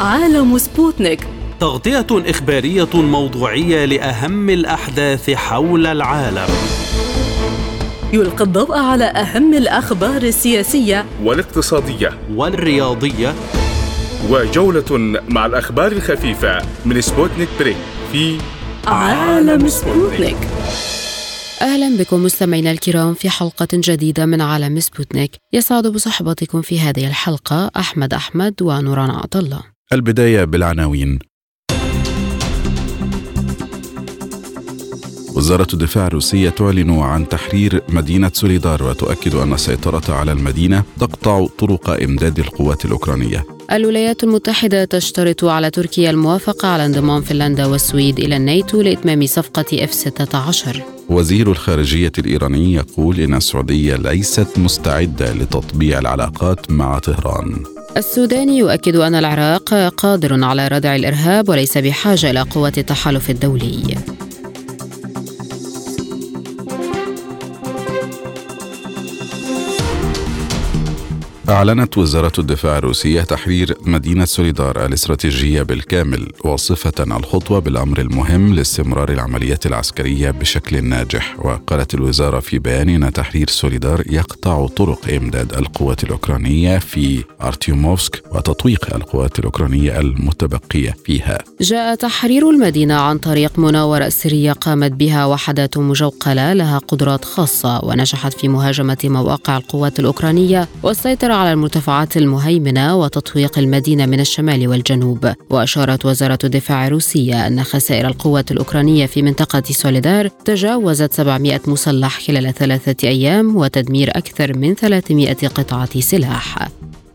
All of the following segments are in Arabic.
عالم سبوتنيك. تغطية إخبارية موضوعية لأهم الأحداث حول العالم. يلقي الضوء على أهم الأخبار السياسية. والاقتصادية. والرياضية. وجولة مع الأخبار الخفيفة من سبوتنيك break في عالم سبوتنيك. أهلا بكم مستمعينا الكرام في حلقة جديدة من عالم سبوتنيك. يسعد بصحبتكم في هذه الحلقة أحمد أحمد ونوران عطا الله. البداية بالعناوين. وزارة الدفاع الروسية تعلن عن تحرير مدينة سوليدار وتؤكد أن السيطرة على المدينة تقطع طرق إمداد القوات الأوكرانية. الولايات المتحدة تشترط على تركيا الموافقة على انضمام فنلندا والسويد إلى الناتو لإتمام صفقة F-16 وزير الخارجية الإيراني يقول إن السعودية ليست مستعدة لتطبيع العلاقات مع طهران. السودان يؤكد أن العراق قادر على ردع الإرهاب وليس بحاجة إلى قوات التحالف الدولي. أعلنت وزارة الدفاع الروسية تحرير مدينة سوليدار الاستراتيجية بالكامل واصفة الخطوة بالأمر المهم لاستمرار العمليات العسكرية بشكل ناجح. وقالت الوزارة في بيان أن تحرير سوليدار يقطع طرق إمداد القوات الأوكرانية في أرتيوموفسك وتطويق القوات الأوكرانية المتبقية فيها. جاء تحرير المدينة عن طريق مناورة سرية قامت بها وحدات مجوقلة لها قدرات خاصة ونجحت في مهاجمة مواقع القوات الأوكرانية والسيطرة على المرتفعات المهيمنة وتطويق المدينة من الشمال والجنوب. وأشارت وزارة الدفاع الروسية أن خسائر القوات الأوكرانية في منطقة سوليدار تجاوزت 700 مسلح خلال ثلاثة أيام وتدمير أكثر من 300 قطعة سلاح.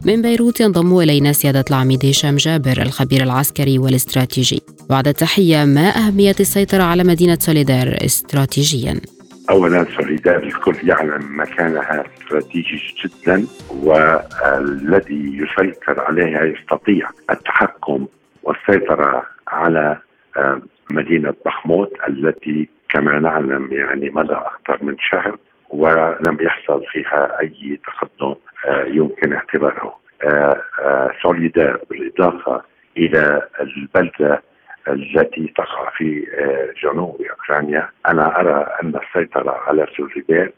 من بيروت ينضم إلينا سيادة العميد هشام جابر الخبير العسكري والاستراتيجي. بعد التحية ما أهمية السيطرة على مدينة سوليدار استراتيجياً؟ اولا سوليدار الكل يعلم مكانها استراتيجي جدا والذي يسيطر عليها يستطيع التحكم والسيطرة على آه، مدينة بخموت التي كما نعلم يعني مدى أكثر من شهر ولم يحصل فيها أي تقدم آه، يمكن اعتباره. آه، سوليدار بالإضافة إلى البلدة التي تقع في آه، جنوب أوكرانيا. أنا أرى أن السيطرة على سوليدار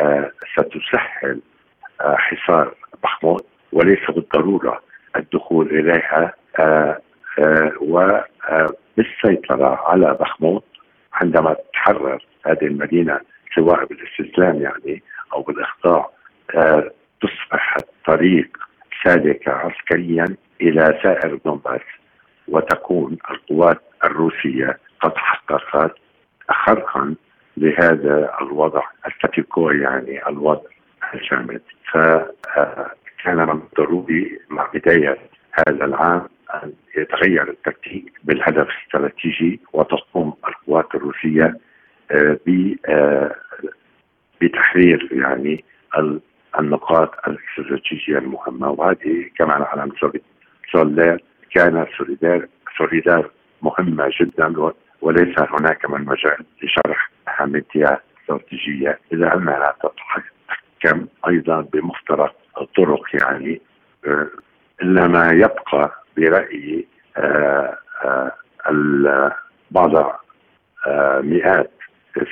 آه، ستسهل آه، حصار بخموت وليس بالضرورة الدخول إليها. وبالسيطره على بخموت عندما تحرر هذه المدينة سواء بالاستسلام يعني أو بالإخضاع تصبح الطريق سالكة عسكريا إلى سائر دونباس. وتكون القوات الروسية قد حققت خرقا لهذا الوضع الستيكو يعني الوضع الجامد. فكان من الضروري مع بداية هذا العام أن يتغير التكتيك بالهدف الاستراتيجي وتقوم القوات الروسية آه، آه، بتحرير يعني النقاط الاستراتيجية المهمة. وهذه كما نعلم سولير كان سوليدار سوليدار مهمة جدا وليس هناك من مجال لشرح أهميتها الاستراتيجية. إلا أنها تتحكم أيضا بمفترق الطرق يعني؟ آه، إلا ما يبقى برأيي آه، آه، بعض مئات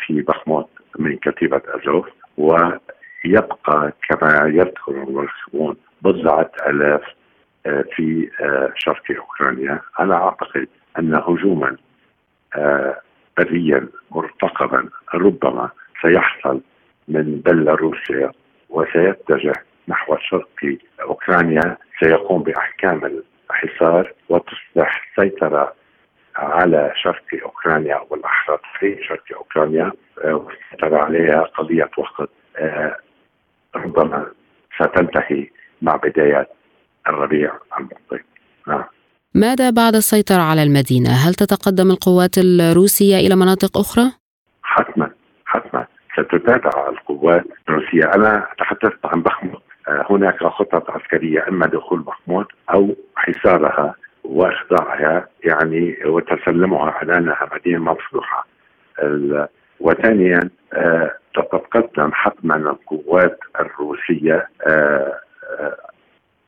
في بخموت من كتيبة أزوف ويبقى كما يذكر المرخبون بضعة آلاف في آه، شرق أوكرانيا. أنا أعتقد أن هجوما آه، بريا مرتقبا ربما سيحصل من بيلاروسيا وسيتجه نحو شرق أوكرانيا. سيقوم بأحكام الحصار وتصبح السيطره على شرق أوكرانيا أو بالاحرى في شرق أوكرانيا والسيطره عليها قضية وقت ربما ستنتهي مع بدايه الربيع المقبل. نعم ماذا بعد السيطرة على المدينة؟ هل تتقدم القوات الروسية إلى مناطق أخرى؟ حتما حتما. ستتابع القوات الروسية. أنا تحدثت عن بخموت. آه، هناك خطط عسكرية إما دخول بخموت أو حصارها وإخضاعها يعني وتسلمها على أنها مدينة مفتوحة. وثانيا آه، تتقدم حتما القوات الروسية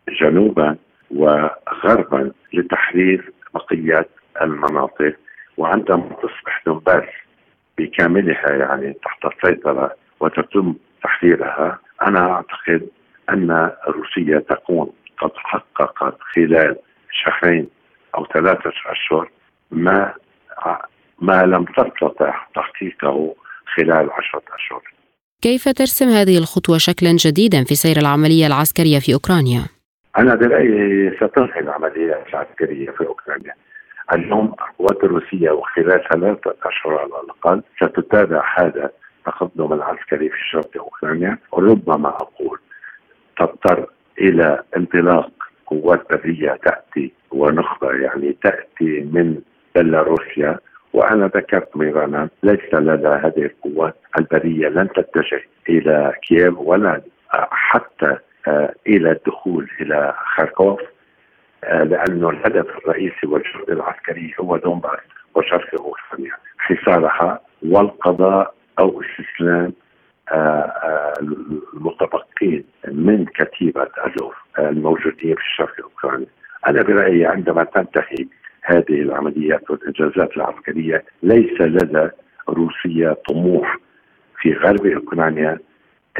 جنوبا وغربا لتحرير بقية المناطق وعندما تصبح دونباس بكاملها يعني تحت السيطرة وتتم تحريرها أنا أعتقد أن روسيا تكون قد حققت خلال شهرين أو ثلاثة أشهر ما ما لم تستطع تحقيقه خلال عشرة أشهر. كيف ترسم هذه الخطوة شكلا جديدا في سير العملية العسكرية في أوكرانيا؟ أنا برأيي ستنهي العملية العسكرية في أوكرانيا. اليوم القوات الروسيه وخلال ثلاثة أشهر على الأقل ستتابع هذا التقدم العسكري في شرق أوكرانيا وربما أقول تضطر إلى انطلاق قوات بريه تأتي ونخبة يعني تأتي من بيلاروسيا وأنا ذكرت مرارا ليس لدى هذه القوات البريه لن تتجه إلى كييف ولا حتى إلى الدخول إلى خاركوف آه، لأنه الهدف الرئيسي والجهد العسكري هو دونباس وشرق اوكرانيا حصارها والقضاء أو استسلام آه، المتبقين من كتيبة أزوف الموجودين في الشرق الأوكراني. أنا برأيي عندما تنتهي هذه العمليات والانجازات العسكرية ليس لدى روسيا طموح في غرب أوكرانيا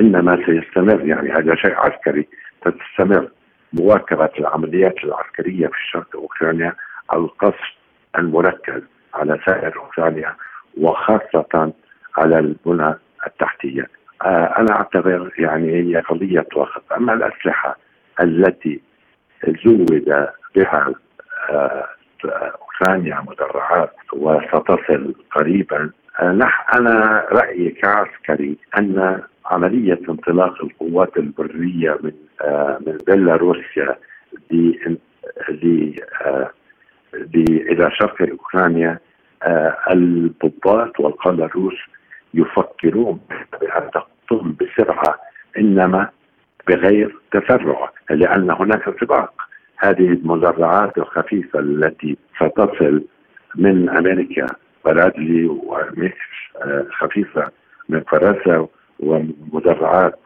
انما سيستمر يعني هذا شيء عسكري ستستمر مواكبة العمليات العسكرية في شرق أوكرانيا القصف المركز على سائر أوكرانيا وخاصة على البنى التحتية. آه أنا أعتبر يعني هي قضية وقت، أما الأسلحة التي زود بها آه أوكرانيا مدرعات وستصل قريبا أنا رأيي كعسكري أن عملية انطلاق القوات البرية من آه، من بيلاروسيا إلى شرق أوكرانيا آه، الضباط والقاده الروس يفكرون بأن تقوم بسرعة إنما بغير تسرع لأن هناك سباق هذه المدرعات الخفيفة التي ستصل من أمريكا برادلي وميكس آه، خفيفة من فرنسا ومدرعات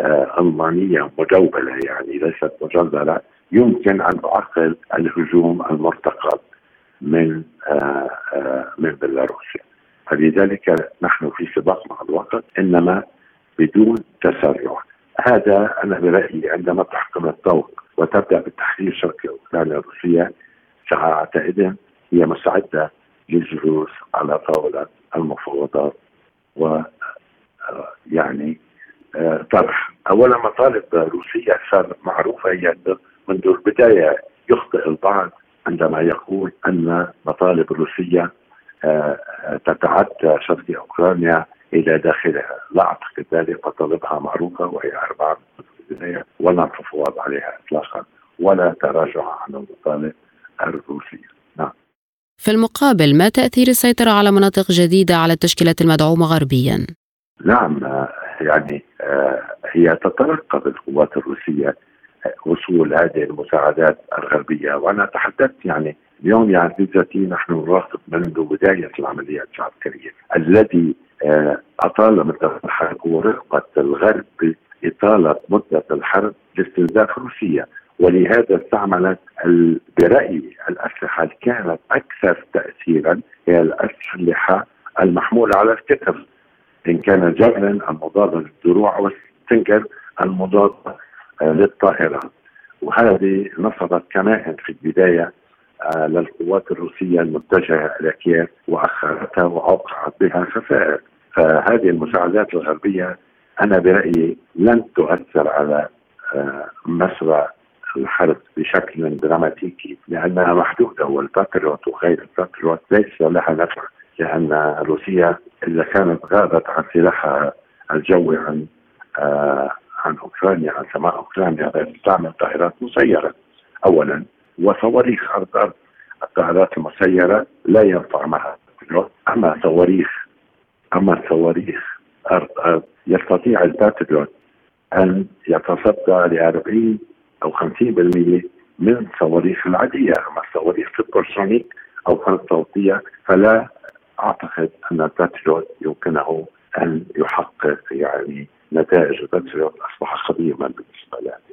آه، ألمانية مجوبله يعني ليست مجندله يمكن أن تعقل الهجوم المرتقب من آه، من بيلاروسيا. فلذلك نحن في سباق مع الوقت إنما بدون تسرع. هذا أنا برأيي عندما تحكم الطوق وتبدأ بالتحرير شرق أوكرانيا الروسية ساعتئذ هي مستعده للجلوس على طاولة المفاوضات و يعني آه، طرح. أولا مطالب روسية صارت معروفة هي منذ البداية يخطئ البعض عندما يقول أن مطالب روسية آه، تتعدى شرق أوكرانيا إلى داخلها، لا أعتقد ذلك مطالبها معروفة وهي أربعة ولا تفاوض عليها اطلاقا ولا تراجع عن المطالب الروسية. نعم. في المقابل ما تأثير السيطرة على مناطق جديدة على التشكيلات المدعومة غربيا؟ نعم يعني آه، هي تترقب القوات الروسية وصول هذه المساعدات الغربية. وأنا تحدثت يعني اليوم يعني بذاتي نحن نراقب منذ بداية العمليات العسكرية الذي آه، أطال مدة الحرب ورغبة الغرب إطالة مدة الحرب لاستنزاف روسيا. ولهذا استعملت برأيي الأسلحة اللي كانت أكثر تأثيرا هي الأسلحة المحمولة على الكتف إن كان جبلا المضاد للدروع أو السنجر المضاد للطائرات وهذه نصبت كمائن في البداية آه، للقوات الروسية المتجهة إلى كييف وأخرتها وأوقعت بها خسائر. فهذه المساعدات الغربية أنا برأيي لن تؤثر على آه، مسرى الحرب بشكل دراماتيكي لأنها محدودة والباتريوت وغير الباتريوت ليس لها نفع. لأن روسيا إذا كانت غابت عن سلاحها الجوي عن آه عن أوكرانيا عن سماء أوكرانيا تستعمل طائرات مسيرة. أولا وصواريخ أرض أرض الطائرات المسيرة لا ينفع معها. أما صواريخ أما صواريخ أرض أرض يستطيع الباتريوت أن يتصدى ل 40 أو 50% من الصواريخ العادية. أما الصواريخ supersonic أو فرط صوتية فلا أعتقد أن الباتريوت يمكنه أن يحقق يعني نتائج الباتريوت أصبح قديما بالنسبة لهذه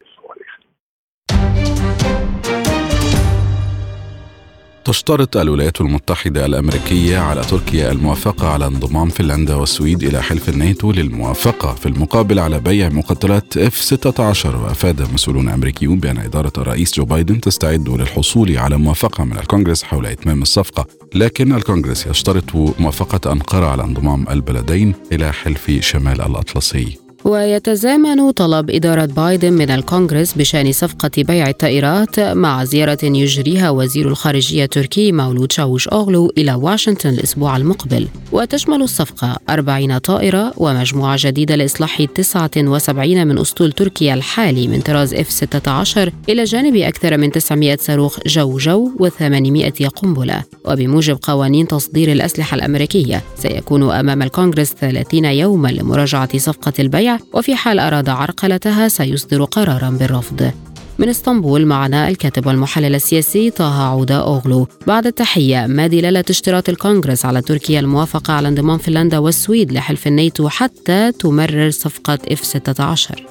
تشترط الولايات المتحدة الأمريكية على تركيا الموافقة على انضمام فنلندا والسويد إلى حلف الناتو للموافقة. في المقابل على بيع مقتلات اف 16 وأفاد مسؤولون أمريكيون بأن إدارة الرئيس جو بايدن تستعد للحصول على موافقة من الكونغرس حول إتمام الصفقة. لكن الكونغرس يشترط موافقة أنقرة على انضمام البلدين إلى حلف شمال الأطلسي. ويتزامن طلب إدارة بايدن من الكونغرس بشأن صفقة بيع الطائرات مع زيارة يجريها وزير الخارجية التركي مولود شاوش أوغلو إلى واشنطن الأسبوع المقبل. وتشمل الصفقة 40 طائرة ومجموعة جديدة لإصلاح 79 من أسطول تركيا الحالي من طراز F-16 إلى جانب أكثر من 900 صاروخ جو جو و800 قنبلة. وبموجب قوانين تصدير الأسلحة الأمريكية سيكون أمام الكونغرس 30 يوما لمراجعة صفقة البيع وفي حال أراد عرقلتها سيصدر قرارا بالرفض. من إسطنبول معنا الكاتب والمحلل السياسي طه عودة أوغلو. بعد التحية ما دلالة اشتراط الكونغرس على تركيا الموافقة على انضمام فنلندا والسويد لحلف الناتو حتى تمرر صفقة إف 16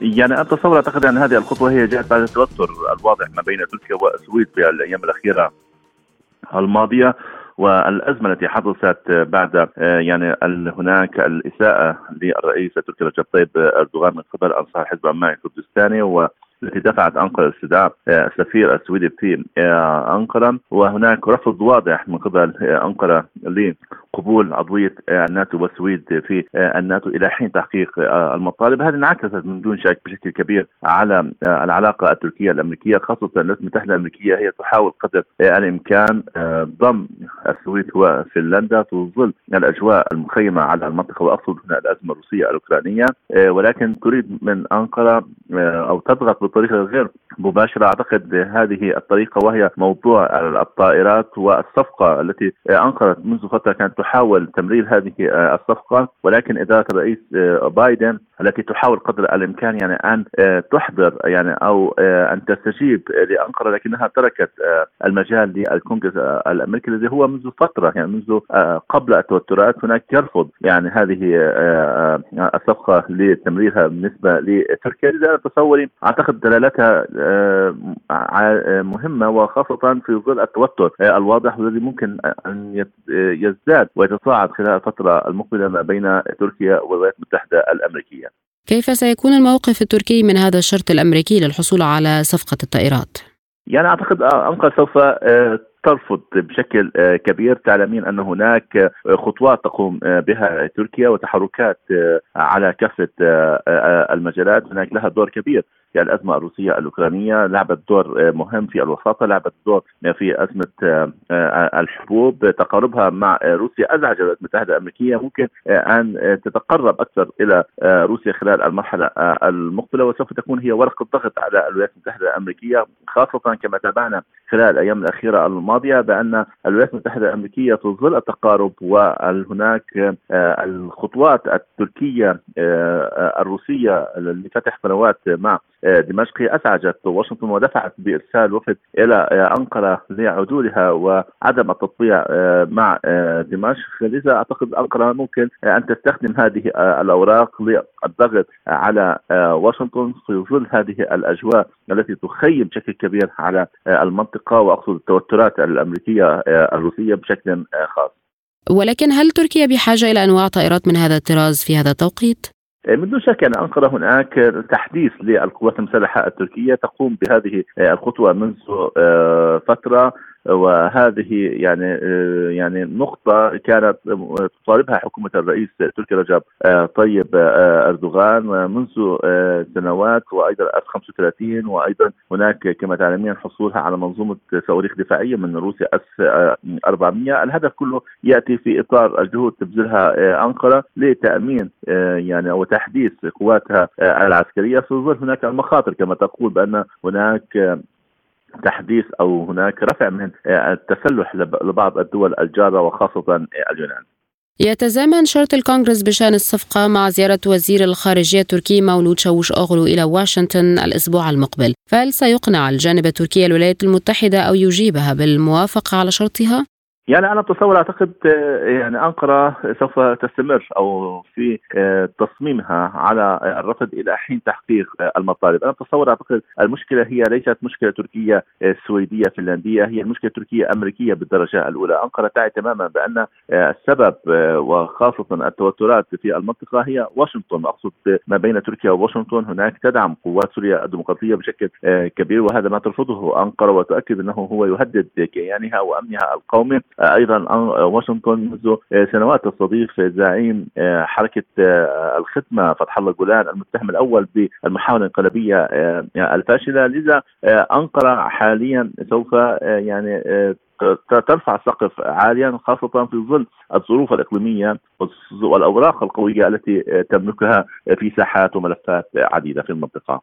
يعني اتصور أعتقد أن هذه الخطوة هي جاءت بعد التوتر الواضح ما بين تركيا والسويد في الأيام الأخيرة الماضية. والأزمة التي حدثت بعد يعني هناك الإساءة للرئيس التركي رجب طيب أردوغان من قبل انصار حزب عمان الكردستاني التي دفعت أنقرة لاستدعاء السفير السويدي في أنقرة. وهناك رفض واضح من قبل أنقرة لقبول عضوية الناتو والسويد في الناتو إلى حين تحقيق المطالب، هذه انعكست من دون شك بشكل كبير على العلاقة التركية الأمريكية خاصة الولايات المتحدة الأمريكية. هي تحاول قدر الإمكان ضم السويد وفنلندا. في ظل الأجواء المخيمة على المنطقة وأقصد هنا الأزمة الروسية الأوكرانية ولكن تريد من أنقرة أو تضغط بطريقه غير مباشرة أعتقد هذه الطريقة وهي موضوع الطائرات والصفقة التي أنقرت منذ فترة كانت تحاول تمرير هذه الصفقة. ولكن إدارة الرئيس بايدن التي تحاول قدر الإمكان يعني أن تحضر يعني أو أن تستجيب لأنقرة لكنها تركت المجال للكونغرس الأمريكي الذي هو منذ فترة يعني منذ قبل التوترات. هناك يرفض يعني هذه الصفقة لتمريرها بالنسبة لتركيا. لذا تصوري أعتقد دلالتها مهمة وخاصة في ظل التوتر الواضح والذي ممكن أن يزداد ويتصاعد خلال الفترة المقبلة ما بين تركيا والولايات المتحدة الأمريكية. كيف سيكون الموقف التركي من هذا الشرط الأمريكي للحصول على صفقة الطائرات؟ يعني أعتقد انقره سوف ترفض بشكل كبير تعلمين أن هناك خطوات تقوم بها تركيا وتحركات على كافة المجالات هناك لها دور كبير في الأزمة الروسية الأوكرانية لعبت دور مهم في الوساطة لعبت دور في أزمة الحبوب تقاربها مع روسيا ازعج الولايات المتحدة الأمريكية. ممكن أن تتقرب أكثر إلى روسيا خلال المرحلة المقبلة وسوف تكون هي ورقه ضغط على الولايات المتحدة الأمريكية خاصة كما تابعنا خلال الأيام الأخيرة الماضية بأن الولايات المتحدة الأمريكية في ظل التقارب وهناك الخطوات التركية الروسية لفتح قنوات مع دمشق ازعجت واشنطن ودفعت بإرسال وفد إلى أنقرة لعدولها وعدم التطبيع مع دمشق لذا أعتقد أنقرة ممكن أن تستخدم هذه الأوراق للضغط على واشنطن في ظل هذه الأجواء التي تخيم بشكل كبير على المنطقة وأقصد التوترات الأمريكية الروسية بشكل خاص. ولكن هل تركيا بحاجة إلى انواع طائرات من هذا الطراز في هذا التوقيت؟ من دون شك أن أنقرة هناك تحديث للقوات المسلحة التركية تقوم بهذه الخطوة منذ فترة. وهذه يعني يعني نقطة كانت تطالبها حكومة الرئيس تركي رجب طيب أردوغان منذ سنوات وأيضا اف 35 وأيضا هناك كما تعلمين حصولها على منظومة صواريخ دفاعية من روسيا اس 400 الهدف كله يأتي في إطار الجهود تبذلها أنقرة لتأمين يعني أو تحديث قواتها العسكرية. في ظل هناك المخاطر كما تقول بأن هناك تحديث أو هناك رفع من التسلح لبعض الدول الجاره وخاصة اليونان. يتزامن شرط الكونغرس بشأن الصفقة مع زيارة وزير الخارجية التركي مولود شاوش أغلو إلى واشنطن الأسبوع المقبل فهل سيقنع الجانب التركي الولايات المتحدة أو يجيبها بالموافقة على شرطها؟ يعني أنا أتصور أعتقد آه، يعني أنقرة سوف تستمر أو في آه، تصميمها على الرفض إلى حين تحقيق آه، المطالب، أنا أتصور أعتقد المشكلة هي ليست مشكلة تركية سويدية فنلندية هي المشكلة تركية أمريكية بالدرجة الأولى، أنقرة تعي تماما بأن السبب وخاصة التوترات في المنطقة هي واشنطن. أقصد ما بين تركيا وواشنطن هناك تدعم قوات سوريا الديمقراطية بشكل كبير وهذا ما ترفضه أنقرة وتؤكد أنه هو يهدد كيانها وأمنها القومي. أيضا واشنطن منذ سنوات تستضيف زعيم حركة الخدمة فتح الله جولان المتهم الأول بالمحاولة الانقلابية الفاشلة. لذا أنقرة حاليا سوف يعني ترفع السقف عاليا خاصة في ظل الظروف الإقليمية والأوراق القوية التي تملكها في ساحات وملفات عديدة في المنطقة.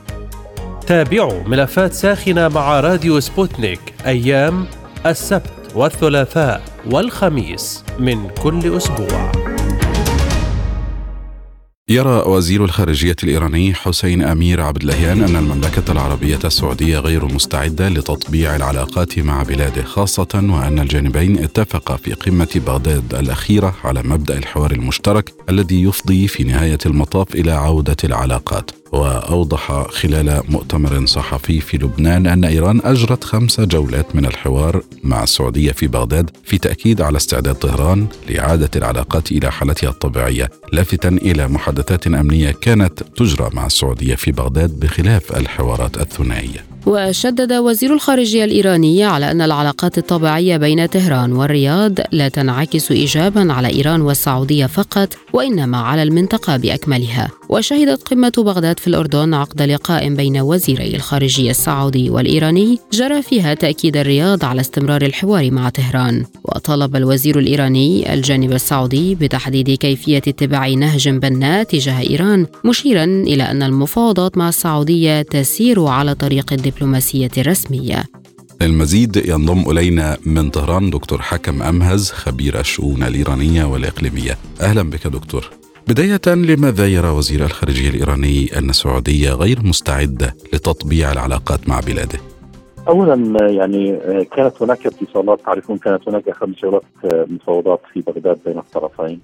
تابعوا ملفات ساخنة مع راديو سبوتنيك أيام السبت والثلاثاء والخميس من كل أسبوع. يرى وزير الخارجية الإيراني حسين أمير عبد اللهيان أن المملكة العربية السعودية غير مستعدة لتطبيع العلاقات مع بلاده خاصة وأن الجانبين اتفقا في قمة بغداد الأخيرة على مبدأ الحوار المشترك الذي يفضي في نهاية المطاف إلى عودة العلاقات وأوضح خلال مؤتمر صحفي في لبنان أن إيران أجرت خمس جولات من الحوار مع السعودية في بغداد في تأكيد على استعداد طهران لإعادة العلاقات إلى حالتها الطبيعية لافتا إلى محادثات أمنية كانت تجرى مع السعودية في بغداد بخلاف الحوارات الثنائية. وشدد وزير الخارجية الإيراني على أن العلاقات الطبيعية بين طهران والرياض لا تنعكس إيجابا على إيران والسعودية فقط وإنما على المنطقة بأكملها. وشهدت قمة بغداد في الأردن عقد لقاء بين وزيري الخارجية السعودي والإيراني جرى فيها تأكيد الرياض على استمرار الحوار مع طهران وطلب الوزير الإيراني الجانب السعودي بتحديد كيفية اتباع نهج بناء تجاه إيران مشيرا إلى أن المفاوضات مع السعودية تسير على طريق الدبلوماسية الرسمية. المزيد ينضم إلينا من طهران دكتور حكم أمهز خبير الشؤون الإيرانية والإقليمية. أهلا بك دكتور. بداية لماذا يرى وزير الخارجية الإيراني أن السعودية غير مستعدة لتطبيع العلاقات مع بلاده؟ اولا يعني كانت هناك اتصالات تعرفون كانت هناك خمس جولات مفاوضات في بغداد بين الطرفين.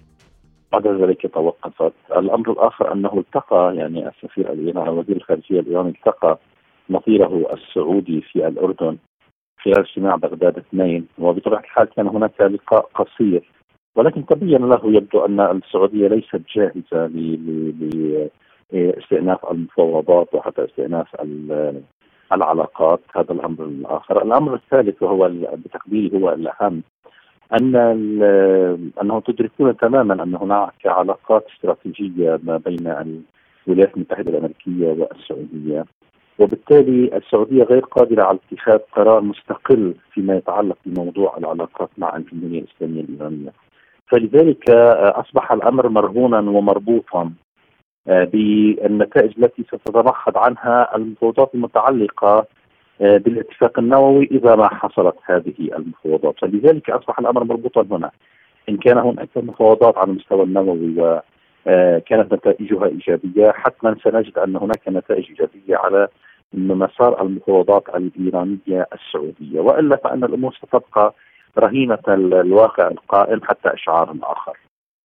بعد ذلك توقفت. الأمر الآخر أنه التقى يعني السفير الإيراني وزير الخارجية الإيراني التقى نظيره السعودي في الأردن خلال اجتماع بغداد اثنين وبطبيعة الحال كان هناك لقاء قصير. ولكن تبين له يبدو أن السعودية ليست جاهزة لاستئناف المفاوضات وحتى استئناف العلاقات. هذا الأمر الآخر، الأمر الثالث وهو بتقديري هو الأهم أن انهم تدركون تماما أن هناك علاقات استراتيجية ما بين الولايات المتحدة الأمريكية والسعودية. وبالتالي السعودية غير قادرة على اتخاذ قرار مستقل فيما يتعلق بموضوع العلاقات مع الجمهوريه الإسلامية الإيرانية. فلذلك أصبح الأمر مرهونا ومربوطا بالنتائج التي ستتمخض عنها المفاوضات المتعلقة بالاتفاق النووي إذا ما حصلت هذه المفاوضات، فلذلك أصبح الأمر مربوطا هنا. إن كان هناك مفاوضات على المستوى النووي وكانت نتائجها إيجابية، حتما سنجد أن هناك نتائج إيجابية على مسار المفاوضات الإيرانية السعودية، والا فإن الأمور ستبقى رهينة الواقع القائم حتى إشعار آخر.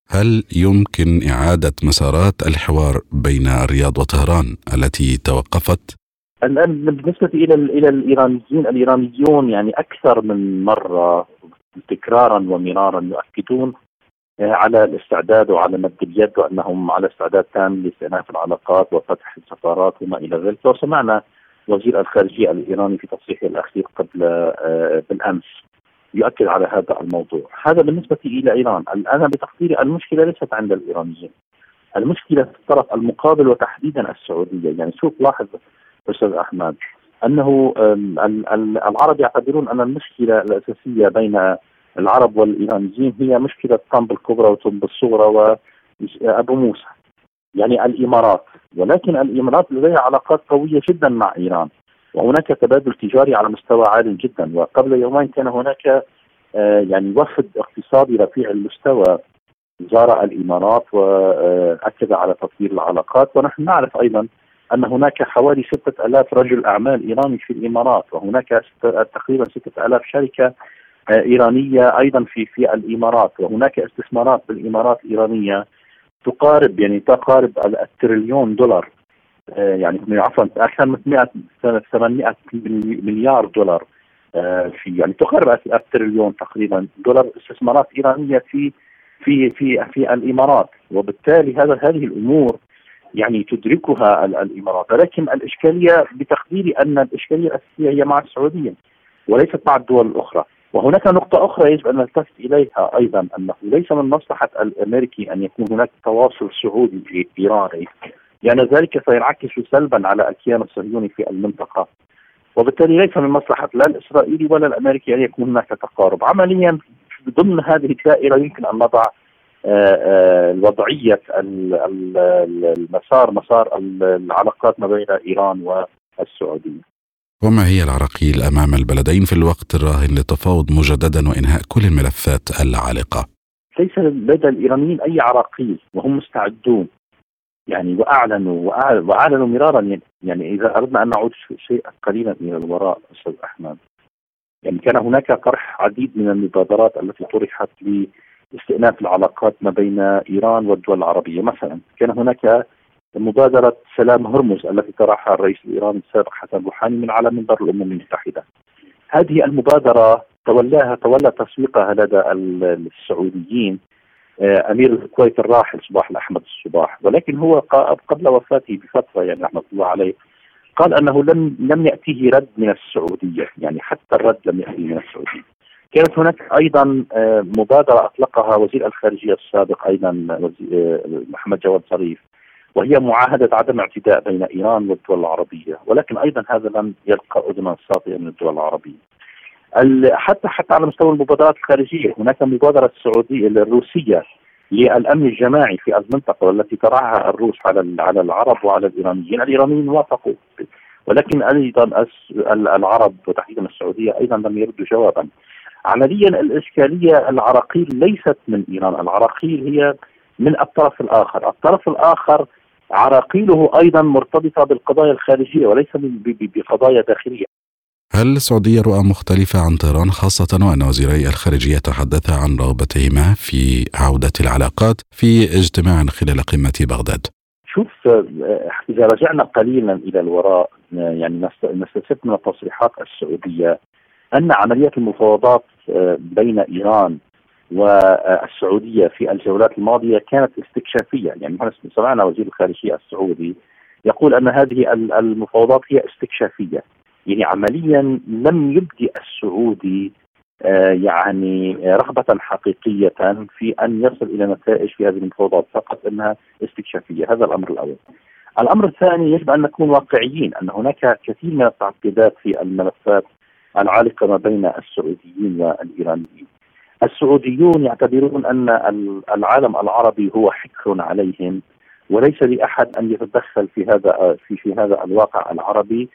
هل يمكن إعادة مسارات الحوار بين الرياض وطهران التي توقفت؟ الان بالنسبة إلى إلى الإيرانيين الإيرانيون يعني أكثر من مرة تكرارا ومرارا يؤكدون على الاستعداد وعلى مد اليد وأنهم على استعداد تام لاستئناف العلاقات وفتح السفارات وما إلى ذلك. وسمعنا وزير الخارجية الإيراني في تصريحه الأخير قبل آه، بالأمس يؤكد على هذا الموضوع. هذا بالنسبة إلى إيران. أنا بتقديري المشكلة ليست عند الإيرانيين. المشكلة في الطرف المقابل وتحديدا السعودية. يعني شوف لاحظ أستاذ أحمد أنه العرب يعتبرون أن المشكلة الأساسية بين العرب والايرانيين هي مشكلة طنب الكبرى وطنب الصغرى وابو موسى. يعني الإمارات ولكن الإمارات لديها علاقات قوية جدا مع إيران. وهناك تبادل تجاري على مستوى عال جدا. وقبل يومين كان هناك آه، يعني وفد اقتصادي رفيع المستوى. زار الإمارات وأكد على تطوير العلاقات. ونحن نعرف أيضا أن هناك حوالي 6000 رجل أعمال إيراني في الإمارات. وهناك تقريبا 6000 شركة إيرانية أيضا في في الإمارات. وهناك استثمارات بالإمارات الايرانيه تقارب يعني تقارب التريليون دولار. آه، يعني عفوا أكثر من 800 مليار دولار. آه، في يعني تقارب التريليون تقريبا دولار استثمارات إيرانية في في في في الإمارات. وبالتالي هذا هذه الأمور يعني تدركها الإمارات. ولكن الإشكالية بتقديري أن الإشكالية الأساسية هي مع السعودية وليست مع الدول الأخرى. وهناك نقطة أخرى يجب أن نلتفت إليها أيضا أنه ليس من مصلحة الأمريكي أن يكون هناك تواصل سعودي إيراني لأن يعني ذلك سينعكس سلبا على الكيان الصهيوني في المنطقة. وبالتالي ليس من مصلحة لا الإسرائيلي ولا الأمريكي أن يكون هناك تقارب. عمليا ضمن هذه الدائرة يمكن أن نضع آه، آه، وضعية المسار مسار العلاقات ما بين إيران والسعودية. وما هي العراقيل أمام البلدين في الوقت الراهن للتفاوض مجددا وإنهاء كل الملفات العالقة؟ ليس لدى الإيرانيين أي عراقيل وهم مستعدون يعني وأعلنوا وأعلنوا مرارا يعني إذا أردنا أن نعود شيء قليلا إلى الوراء أستاذ أحمد يعني كان هناك طرح عديد من المبادرات التي طرحت لاستئناف العلاقات ما بين إيران والدول العربية مثلا كان هناك مبادرة سلام هرمز التي طرحها الرئيس الإيراني السابق حسن روحاني من على منبر الأمم المتحدة. هذه المبادرة تولاها تولى تسويقها لدى السعوديين آه، أمير الكويت الراحل صباح الأحمد الصباح. ولكن هو قبل وفاته بفترة يعني رحمه الله عليه قال أنه لم لم يأتيه رد من السعودية يعني حتى الرد لم يأتيه من السعودية. كانت هناك أيضا آه، مبادرة أطلقها وزير الخارجية السابق أيضا آه، محمد جواد ظريف وهي معاهدة عدم اعتداء بين إيران والدول العربية. ولكن أيضا هذا لم يلقى اذنا ساطئه من الدول العربية. حتى حتى على مستوى المبادرات الخارجية هناك مبادرة السعوديه الروسيه للأمن الجماعي في المنطقة والتي ترعاها الروس على على العرب وعلى الإيرانيين، الإيرانيين وافقوا. ولكن أيضا العرب وتحديدا السعودية أيضا لم يردوا جوابا. عمليا الإشكالية العراقيل ليست من إيران، العراقيل هي من الطرف الآخر، الطرف الآخر عراقيله أيضا مرتبطة بالقضايا الخارجية وليس بقضايا داخلية. هل السعودية رؤى مختلفة عن طهران خاصة وأن وزيري الخارجية تحدثا عن رغبتهما في عودة العلاقات في اجتماع خلال قمة بغداد؟ شوف إذا رجعنا قليلا إلى الوراء يعني نستفيد من التصريحات السعودية أن عمليات المفاوضات بين إيران والسعودية في الجولات الماضية كانت استكشافية. يعني سمعنا وزير الخارجية السعودي يقول أن هذه المفاوضات هي استكشافية. يعني عمليا لم يبدي السعودي آه، يعني رغبة حقيقية في أن يصل إلى نتائج في هذه المفاوضات. فقط أنها استكشافية. هذا الأمر الأول. الأمر الثاني يجب أن نكون واقعيين أن هناك كثير من التعقيدات في الملفات العالقة ما بين السعوديين والإيرانيين. السعوديون يعتبرون أن العالم العربي هو حكر عليهم وليس لأحد أن يتدخل في هذا في في هذا الواقع العربي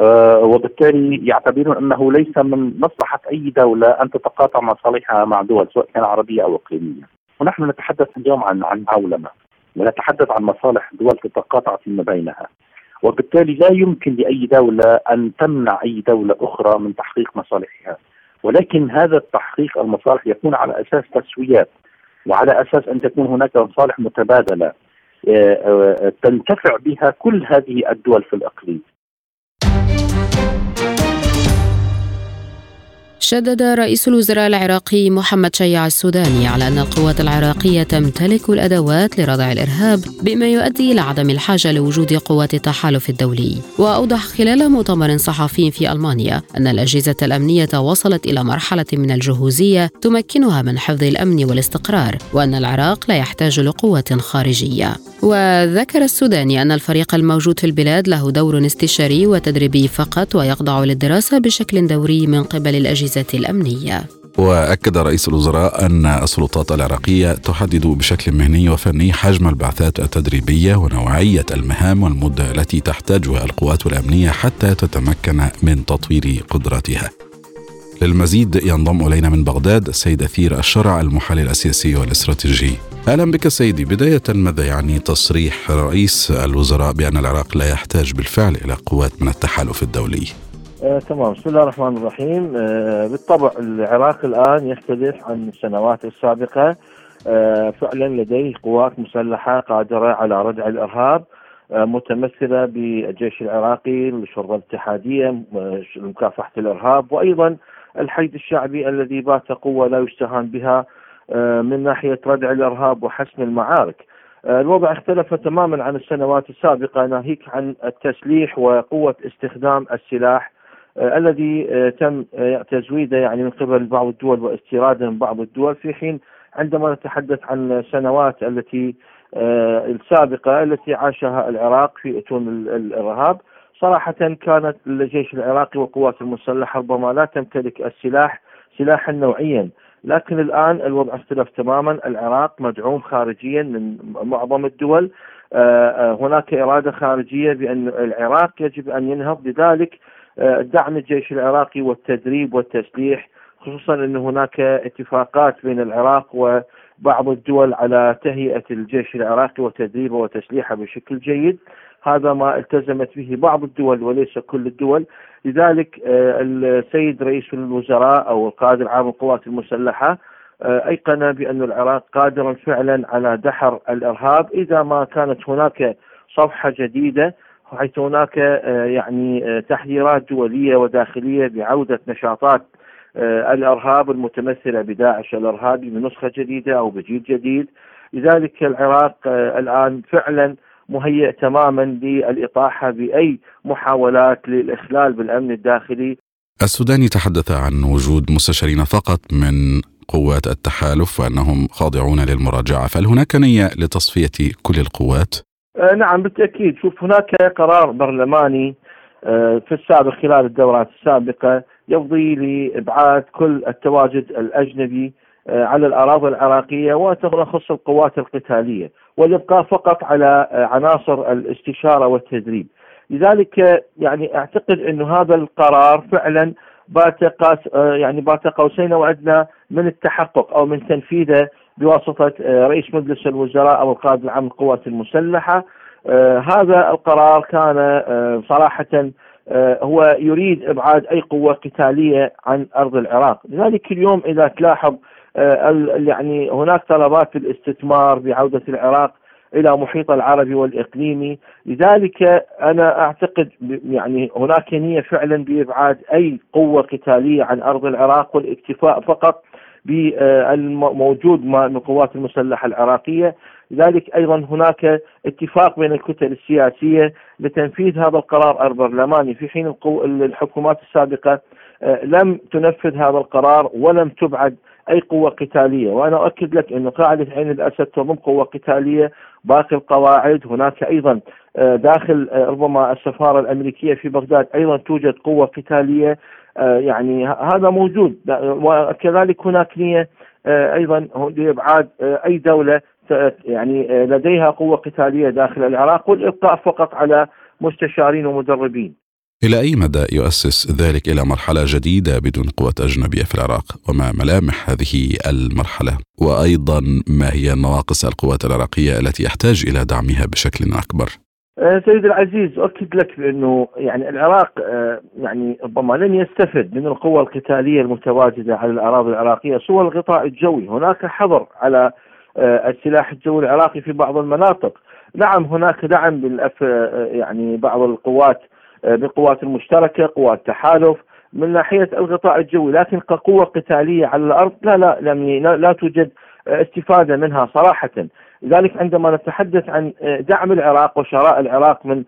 آه، وبالتالي يعتبرون أنه ليس من مصلحة أي دولة أن تتقاطع مصالحها مع دول سواء كان عربية أو إقليمية. ونحن نتحدث اليوم عن عن عولمة ونتحدث عن مصالح دول تتقاطع فيما بينها. وبالتالي لا يمكن لأي دولة أن تمنع أي دولة أخرى من تحقيق مصالحها. ولكن هذا التحقيق المصالح يكون على أساس تسويات وعلى أساس أن تكون هناك مصالح متبادلة آه، آه، تنتفع بها كل هذه الدول في الإقليم. شدد رئيس الوزراء العراقي محمد شيع السوداني على أن القوات العراقية تمتلك الأدوات لردع الإرهاب بما يؤدي إلى عدم الحاجة لوجود قوات التحالف الدولي. وأوضح خلال مؤتمر صحفي في ألمانيا أن الأجهزة الأمنية وصلت إلى مرحلة من الجهوزية تمكنها من حفظ الأمن والاستقرار وأن العراق لا يحتاج لقوة خارجية. وذكر السوداني أن الفريق الموجود في البلاد له دور استشاري وتدريبي فقط ويخضع للدراسة بشكل دوري من قبل الأجهزة الأمنية وأكد رئيس الوزراء أن السلطات العراقية تحدد بشكل مهني وفني حجم البعثات التدريبية ونوعية المهام والمده التي تحتاجها القوات الأمنية حتى تتمكن من تطوير قدراتها. للمزيد ينضم إلينا من بغداد السيد أثير الشرع المحلل السياسي والاستراتيجي. أهلا بك سيدي، بداية ماذا يعني تصريح رئيس الوزراء بأن العراق لا يحتاج بالفعل إلى قوات من التحالف الدولي؟ آه، تمام. بسم الله الرحمن الرحيم. آه، بالطبع العراق الآن يختلف عن السنوات السابقة. آه، فعلا لديه قوات مسلحة قادرة على ردع الإرهاب آه، متمثلة بالجيش العراقي الشرطة الاتحادية آه، لمكافحة الإرهاب وأيضا الحشد الشعبي الذي بات قوة لا يستهان بها آه، من ناحية ردع الإرهاب وحسم المعارك. آه، الوضع اختلف تماما عن السنوات السابقة ناهيك عن التسليح وقوة استخدام السلاح الذي آه، تم آه، تزويده يعني من قبل بعض الدول واستيراده من بعض الدول في حين عندما نتحدث عن السنوات التي آه، السابقة التي عاشها العراق في أتون ال- الإرهاب صراحة كانت الجيش العراقي والقوات المسلحة ربما لا تمتلك السلاح سلاحا نوعيا. لكن الآن الوضع اختلف تماما. العراق مدعوم خارجيا من معظم الدول. آه، آه، هناك إرادة خارجية بأن العراق يجب أن ينهض. لذلك آه، دعم الجيش العراقي والتدريب والتسليح خصوصا أن هناك اتفاقات بين العراق وبعض الدول على تهيئة الجيش العراقي وتدريبه وتسليحه بشكل جيد. هذا ما التزمت به بعض الدول وليس كل الدول. لذلك آه، السيد رئيس الوزراء أو القائد العام للقوات المسلحة آه، أيقن بأن العراق قادرا فعلا على دحر الإرهاب إذا ما كانت هناك صفحة جديدة حيث هناك آه، يعني آه، تحذيرات دولية وداخلية بعودة نشاطات آه، الإرهاب المتمثلة بداعش الإرهابي بنسخة جديدة أو بجيل جديد. لذلك العراق الآن فعلا مهيئ تماما للإطاحة بأي محاولات للإخلال بالأمن الداخلي. السوداني تحدث عن وجود مستشارين فقط من قوات التحالف وأنهم خاضعون للمراجعة، فهل هناك نية لتصفية كل القوات؟ آه، نعم بالتأكيد. شوف هناك قرار برلماني آه، في السابق خلال الدورات السابقة يفضي لإبعاد كل التواجد الأجنبي آه، على الأراضي العراقية وتخص القوات القتالية والإبقاء فقط على عناصر الاستشارة والتدريب. لذلك يعني أعتقد أن هذا القرار فعلا بات يعني بات قوسين وأدنى من التحقق أو من تنفيذه بواسطة آه، رئيس مجلس الوزراء أو القائد العام للقوات المسلحة. آه، هذا القرار كان آه، صراحة هو يريد إبعاد أي قوة قتالية عن أرض العراق. لذلك اليوم إذا تلاحظ يعني هناك طلبات الاستثمار بعودة العراق إلى محيط العربي والإقليمي. لذلك أنا أعتقد ب- يعني هناك نية فعلا بإبعاد أي قوة قتالية عن أرض العراق والإكتفاء فقط بالموجود من القوات المسلحة العراقية. لذلك أيضا هناك اتفاق بين الكتل السياسية لتنفيذ هذا القرار البرلماني في حين الحكومات السابقة آه، لم تنفذ هذا القرار ولم تبعد أي قوة قتالية. وأنا أؤكد لك أن قاعدة عين الأسد تضم قوة قتالية باقي القواعد. هناك أيضا آه، داخل آه، ربما السفارة الأمريكية في بغداد أيضا توجد قوة قتالية. آه، يعني ه- هذا موجود وكذلك هناك نية آه، أيضا لإبعاد آه، أي دولة يعني آه، لديها قوة قتالية داخل العراق والإبقاء فقط على مستشارين ومدربين إلى أي مدى يؤسس ذلك إلى مرحلة جديدة بدون قوات أجنبية في العراق؟ وما ملامح هذه المرحلة؟ وأيضا ما هي نواقص القوات العراقية التي يحتاج إلى دعمها بشكل أكبر؟ آه، سيد العزيز أؤكد لك بأنه يعني العراق آه، يعني ربما لن يستفد من القوى القتالية المتواجدة على الأراضي العراقية سوى الغطاء الجوي. هناك حظر على آه، السلاح الجوي العراقي في بعض المناطق. نعم هناك دعم بالأف يعني بعض القوات بالقوات المشتركة قوات تحالف من ناحية الغطاء الجوي لكن كقوة قتالية على الأرض لا لا لم لا, لا توجد استفادة منها صراحة. لذلك عندما نتحدث عن دعم العراق وشراء العراق من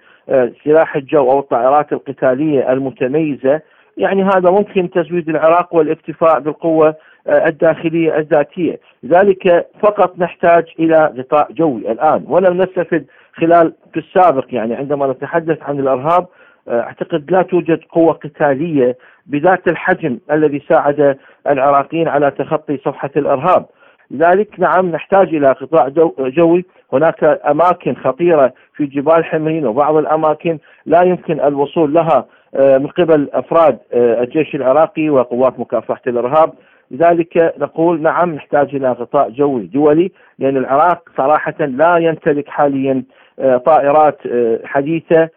سلاح الجو أو الطائرات القتالية المتميزة يعني هذا ممكن تزويد العراق والاكتفاء بالقوة الداخلية الذاتية، لذلك فقط نحتاج إلى غطاء جوي الآن ولم نستفد خلال في السابق يعني عندما نتحدث عن الأرهاب أعتقد لا توجد قوة قتالية بذات الحجم الذي ساعد العراقيين على تخطي صفحه الأرهاب. لذلك نعم نحتاج إلى قطاع جوي، هناك أماكن خطيرة في جبال حمرين وبعض الأماكن لا يمكن الوصول لها آه، من قبل أفراد آه، الجيش العراقي وقوات مكافحة الإرهاب، لذلك نقول نعم نحتاج إلى غطاء جوي دولي لأن العراق صراحة لا يمتلك حاليا آه، طائرات حديثة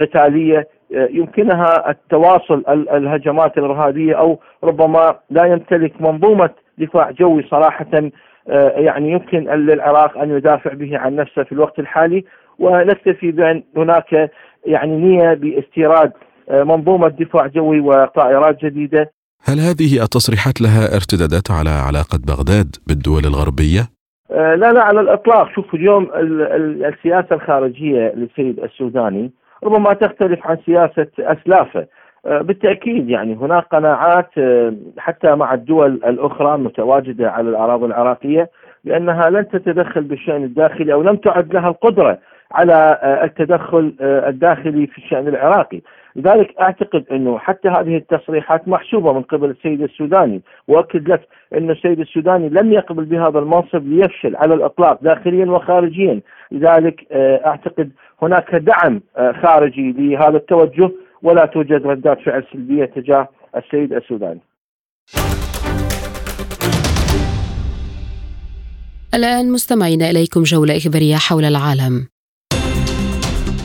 قتالية يمكنها التواصل الهجمات الإرهابية أو ربما لا يمتلك منظومة دفاع جوي صراحة آه، يعني يمكن للعراق أن يدافع به عن نفسه في الوقت الحالي ونكتفي بأن هناك يعني نية باستيراد آه، منظومة دفاع جوي وطائرات جديدة. هل هذه التصريحات لها ارتدادات على علاقة بغداد بالدول الغربية؟ آه، لا لا على الإطلاق، شوف اليوم السياسة الخارجية للسيد السوداني ربما تختلف عن سياسة أسلافه. آه، بالتأكيد يعني هناك قناعات آه، حتى مع الدول الأخرى المتواجده على الأراضي العراقية بأنها لن تتدخل بالشأن الداخلي أو لم تعد لها القدرة على آه، التدخل الداخلي في الشأن العراقي، لذلك أعتقد أنه حتى هذه التصريحات محسوبه من قبل السيد السوداني، واكد لك انه السيد السوداني لم يقبل بهذا المنصب ليفشل على الإطلاق داخليا وخارجيا، لذلك أعتقد هناك دعم خارجي لهذا التوجه ولا توجد ردات فعل سلبية تجاه السيد السوداني. الآن مستمعين إليكم جولة إخبارية حول العالم.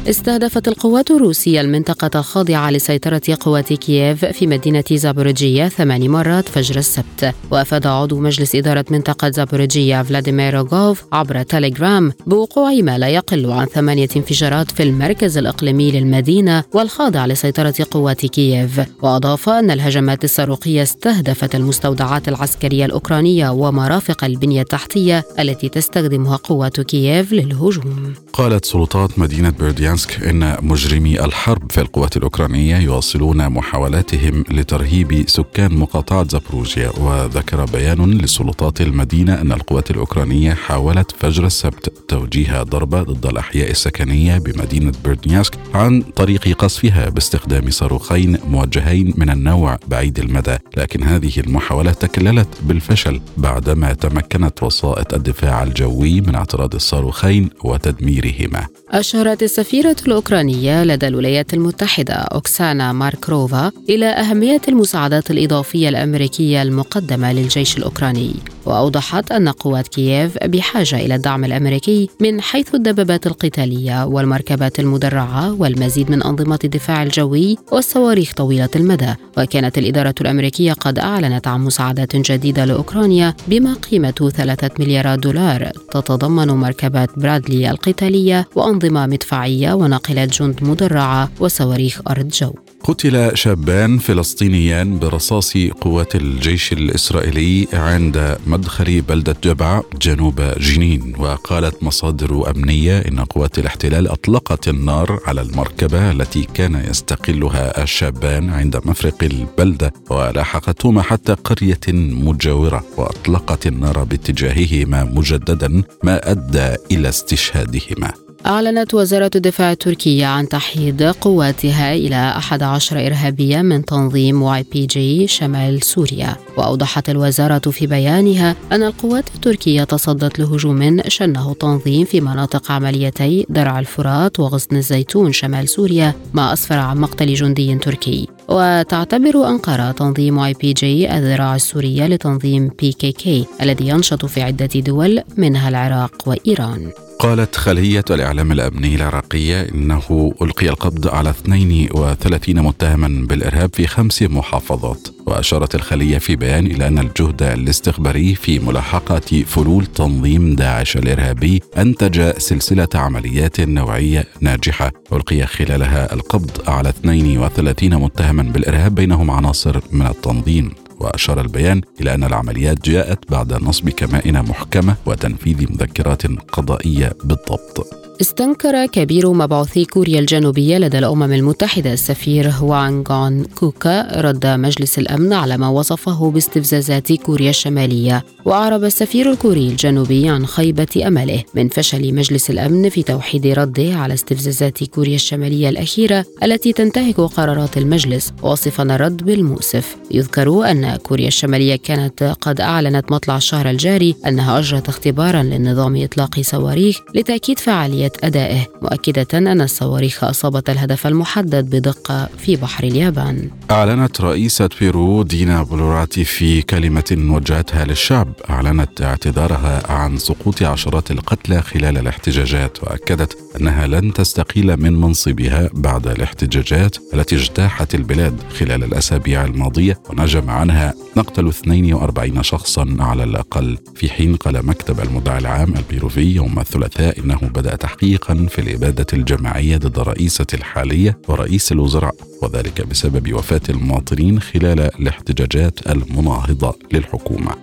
استهدفت القوات الروسية المنطقة الخاضعة لسيطرة قوات كييف في مدينة زابوروجيه ثمان مرات فجر السبت. وأفاد عضو مجلس إدارة منطقة زابوروجيه فلاديمير روغوف عبر تيليجرام بوقوع ما لا يقل عن ثمانية انفجارات في المركز الإقليمي للمدينة والخاضع لسيطرة قوات كييف. وأضاف أن الهجمات الصاروخية استهدفت المستودعات العسكرية الأوكرانية ومرافق البنية التحتية التي تستخدمها قوات كييف للهجوم. قالت سلطات مدينة برديان برديانسك إن مجرمي الحرب في القوات الأوكرانية يواصلون محاولاتهم لترهيب سكان مقاطعة زابوروجيا وذكر بيان لسلطات المدينة أن القوات الأوكرانية حاولت فجر السبت توجيه ضربة ضد الأحياء السكنية بمدينة بيرديانسك عن طريق قصفها باستخدام صاروخين موجهين من النوع بعيد المدى لكن هذه المحاولات تكللت بالفشل بعدما تمكنت وسائط الدفاع الجوي من اعتراض الصاروخين وتدميرهما. أشارت السفيرة السفيرة الأوكرانية لدى الولايات المتحدة أوكسانا ماركروفا إلى أهمية المساعدات الإضافية الأمريكية المقدمة للجيش الأوكراني. وأوضحت أن قوات كييف بحاجة إلى الدعم الأمريكي من حيث الدبابات القتالية والمركبات المدرعة والمزيد من أنظمة الدفاع الجوي والصواريخ طويلة المدى. وكانت الإدارة الأمريكية قد أعلنت عن مساعدات جديدة لأوكرانيا بما قيمته ثلاثة مليارات دولار. تتضمن مركبات برادلي القتالية وأنظمة مدفعية وناقلات جند مدرعة وصواريخ أرض جو. قتل شابان فلسطينيان برصاص قوات الجيش الإسرائيلي عند مدخل بلدة جبع جنوب جنين. وقالت مصادر أمنية إن قوات الاحتلال أطلقت النار على المركبة التي كان يستقلها الشابان عند مفرق البلدة ولاحقتهما حتى قرية مجاورة وأطلقت النار باتجاههما مجددا ما أدى إلى استشهادهما. أعلنت وزارة الدفاع التركية عن تحييد قواتها إلى 11 إرهابيا من تنظيم واي بي جي شمال سوريا. وأوضحت الوزارة في بيانها أن القوات التركية تصدت لهجوم شنه تنظيم في مناطق عمليتي درع الفرات وغصن الزيتون شمال سوريا ما أسفر عن مقتل جندي تركي. وتعتبر أنقرة تنظيم واي بي جي الذراع السورية لتنظيم بي كي كي الذي ينشط في عدة دول منها العراق وإيران. قالت خلية الإعلام الأمني العراقية إنه ألقي القبض على 32 متهما بالإرهاب في خمس محافظات. وأشارت الخلية في بيان إلى أن الجهد الاستخباري في ملاحقة فلول تنظيم داعش الإرهابي أنتج سلسلة عمليات نوعية ناجحة ألقي خلالها القبض على 32 متهما بالإرهاب بينهم عناصر من التنظيم. وأشار البيان إلى أن العمليات جاءت بعد نصب كمائن محكمة وتنفيذ مذكرات قضائية بالضبط. استنكر كبير مبعوثي كوريا الجنوبية لدى الأمم المتحدة السفير هوانغون كوكا رد مجلس الأمن على ما وصفه باستفزازات كوريا الشمالية وأعرب السفير الكوري الجنوبي عن خيبة أمله من فشل مجلس الأمن في توحيد رده على استفزازات كوريا الشمالية الأخيرة التي تنتهك قرارات المجلس واصفا الرد بالمؤسف. يذكر أن كوريا الشمالية كانت قد أعلنت مطلع الشهر الجاري أنها أجرت اختبارا للنظام إطلاق صواريخ لتأكيد فعالية أدائه. مؤكدة أن الصواريخ أصابت الهدف المحدد بدقة في بحر اليابان. أعلنت رئيسة بيرو دينا بلوراتي في كلمة وجهتها للشعب. أعلنت اعتذارها عن سقوط عشرات القتلى خلال الاحتجاجات وأكدت أنها لن تستقيل من منصبها بعد الاحتجاجات التي اجتاحت البلاد خلال الأسابيع الماضية ونجم عنها نقتل 42 شخصا على الأقل. في حين قال مكتب المدعي العام البيروفي يوم الثلاثاء إنه بدأ تحقيقا في الإبادة الجماعية ضد الرئيسة الحالية ورئيس الوزراء وذلك بسبب وفاة المواطنين خلال الاحتجاجات المناهضة للحكومة.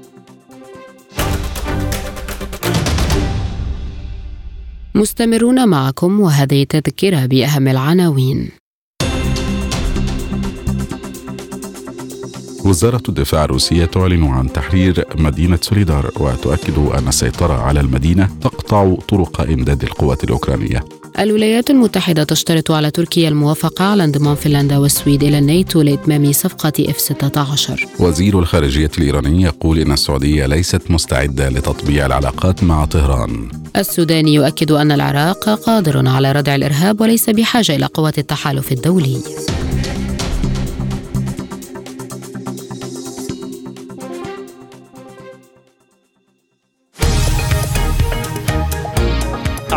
مستمرون معكم وهذه تذكرة بأهم العناوين. وزارة الدفاع الروسية تعلن عن تحرير مدينة سوليدار وتؤكد أن السيطرة على المدينة تقطع طرق إمداد القوات الأوكرانية. الولايات المتحدة تشترط على تركيا الموافقة على انضمام فنلندا والسويد إلى الناتو لإتمام صفقة إف 16 وزير الخارجية الإيراني يقول إن السعودية ليست مستعدة لتطبيع العلاقات مع طهران. السوداني يؤكد أن العراق قادر على ردع الإرهاب وليس بحاجة إلى قوات التحالف الدولي.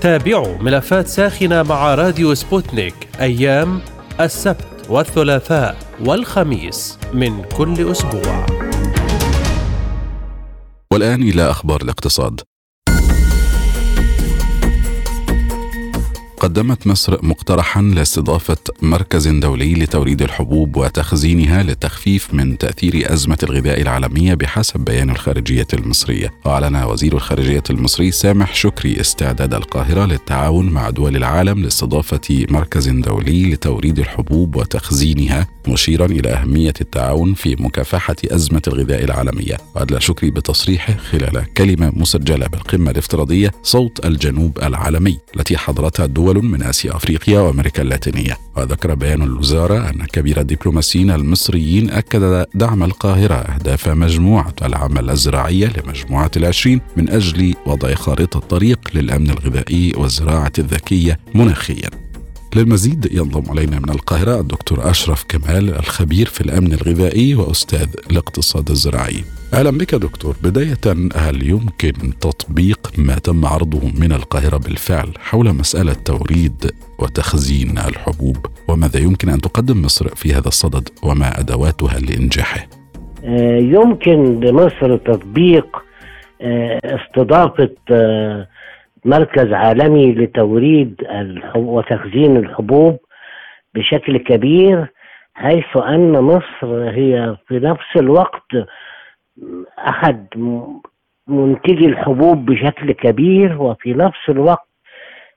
تابعوا ملفات ساخنة مع راديو سبوتنيك أيام السبت والثلاثاء والخميس من كل أسبوع. والآن إلى أخبار الاقتصاد. قدمت مصر مقترحا لاستضافة مركز دولي لتوريد الحبوب وتخزينها للتخفيف من تأثير أزمة الغذاء العالمية بحسب بيان الخارجية المصرية. وأعلن وزير الخارجية المصري سامح شكري استعداد القاهرة للتعاون مع دول العالم لاستضافة مركز دولي لتوريد الحبوب وتخزينها. مشيرا إلى أهمية التعاون في مكافحة أزمة الغذاء العالمية. وأدلى شكري بتصريحه خلال كلمة مسجلة بالقمة الافتراضية صوت الجنوب العالمي التي حضرتها دول من آسيا أفريقيا وأمريكا اللاتينية. وذكر بيان الوزارة أن كبير الدبلوماسيين المصريين أكد دعم القاهرة أهداف مجموعة العمل الزراعية لمجموعة العشرين من أجل وضع خارطة طريق للأمن الغذائي والزراعة الذكية مناخيا. للمزيد ينضم علينا من القاهرة الدكتور أشرف كمال الخبير في الأمن الغذائي وأستاذ الاقتصاد الزراعي. أهلا بك دكتور. بداية هل يمكن تطبيق ما تم عرضه من القاهرة بالفعل حول مسألة توريد وتخزين الحبوب؟ وماذا يمكن أن تقدم مصر في هذا الصدد؟ وما أدواتها لإنجاحه؟ آه، يمكن لمصر تطبيق آه، استضافة آه، مركز عالمي لتوريد وتخزين الحبوب بشكل كبير حيث أن مصر هي في نفس الوقت أحد منتجي الحبوب بشكل كبير وفي نفس الوقت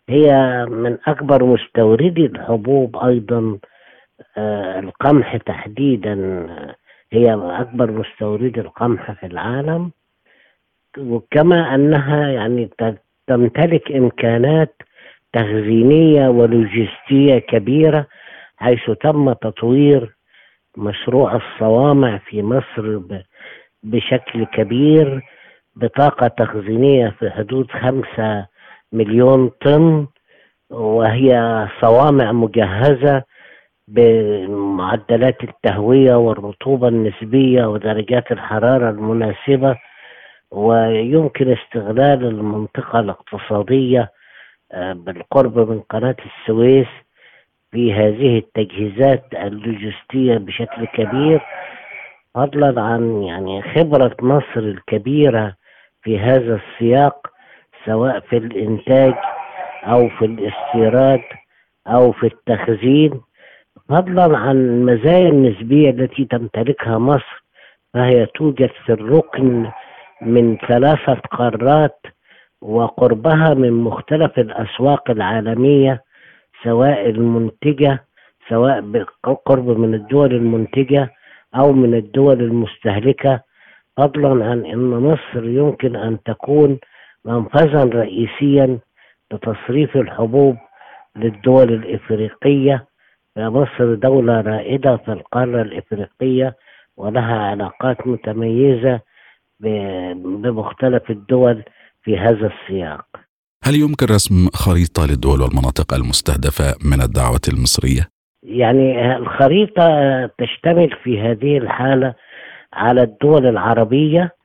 هي من أكبر مستوردي الحبوب أيضا آه، القمح تحديدا هي أكبر مستوردي القمح في العالم. وكما أنها يعني تمتلك إمكانات تخزينية ولوجستية كبيرة حيث تم تطوير مشروع الصوامع في مصر بشكل كبير بطاقة تخزينية في حدود خمسة مليون طن وهي صوامع مجهزة بمعدلات التهوية والرطوبة النسبية ودرجات الحرارة المناسبة. ويمكن استغلال المنطقة الاقتصادية آه، بالقرب من قناة السويس في هذه التجهيزات اللوجستية بشكل كبير فضلا عن يعني خبرة مصر الكبيرة في هذا السياق سواء في الإنتاج أو في الاستيراد أو في التخزين. فضلا عن المزايا النسبية التي تمتلكها مصر فهي توجد في الركن من ثلاثة قارات وقربها من مختلف الأسواق العالمية سواء المنتجة سواء بقرب من الدول المنتجة أو من الدول المستهلكة. فضلا عن أن مصر يمكن أن تكون منفذا رئيسيا لتصريف الحبوب للدول الإفريقية. فمصر دولة رائدة في القارة الإفريقية ولها علاقات متميزة بمختلف الدول في هذا السياق هل يمكن رسم خريطة للدول والمناطق المستهدفة من الدعوة المصرية؟ يعني الخريطة تشتمل في هذه الحالة على الدول العربية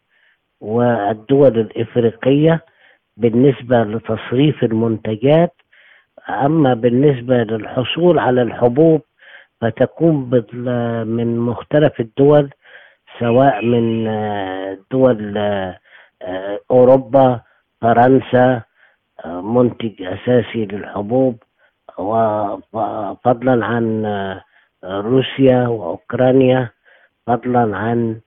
والدول الإفريقية بالنسبة لتصريف المنتجات أما بالنسبة للحصول على الحبوب فتكون من مختلف الدول سواء من دول أوروبا فرنسا منتج أساسي للحبوب وفضلا عن روسيا وأوكرانيا فضلا عن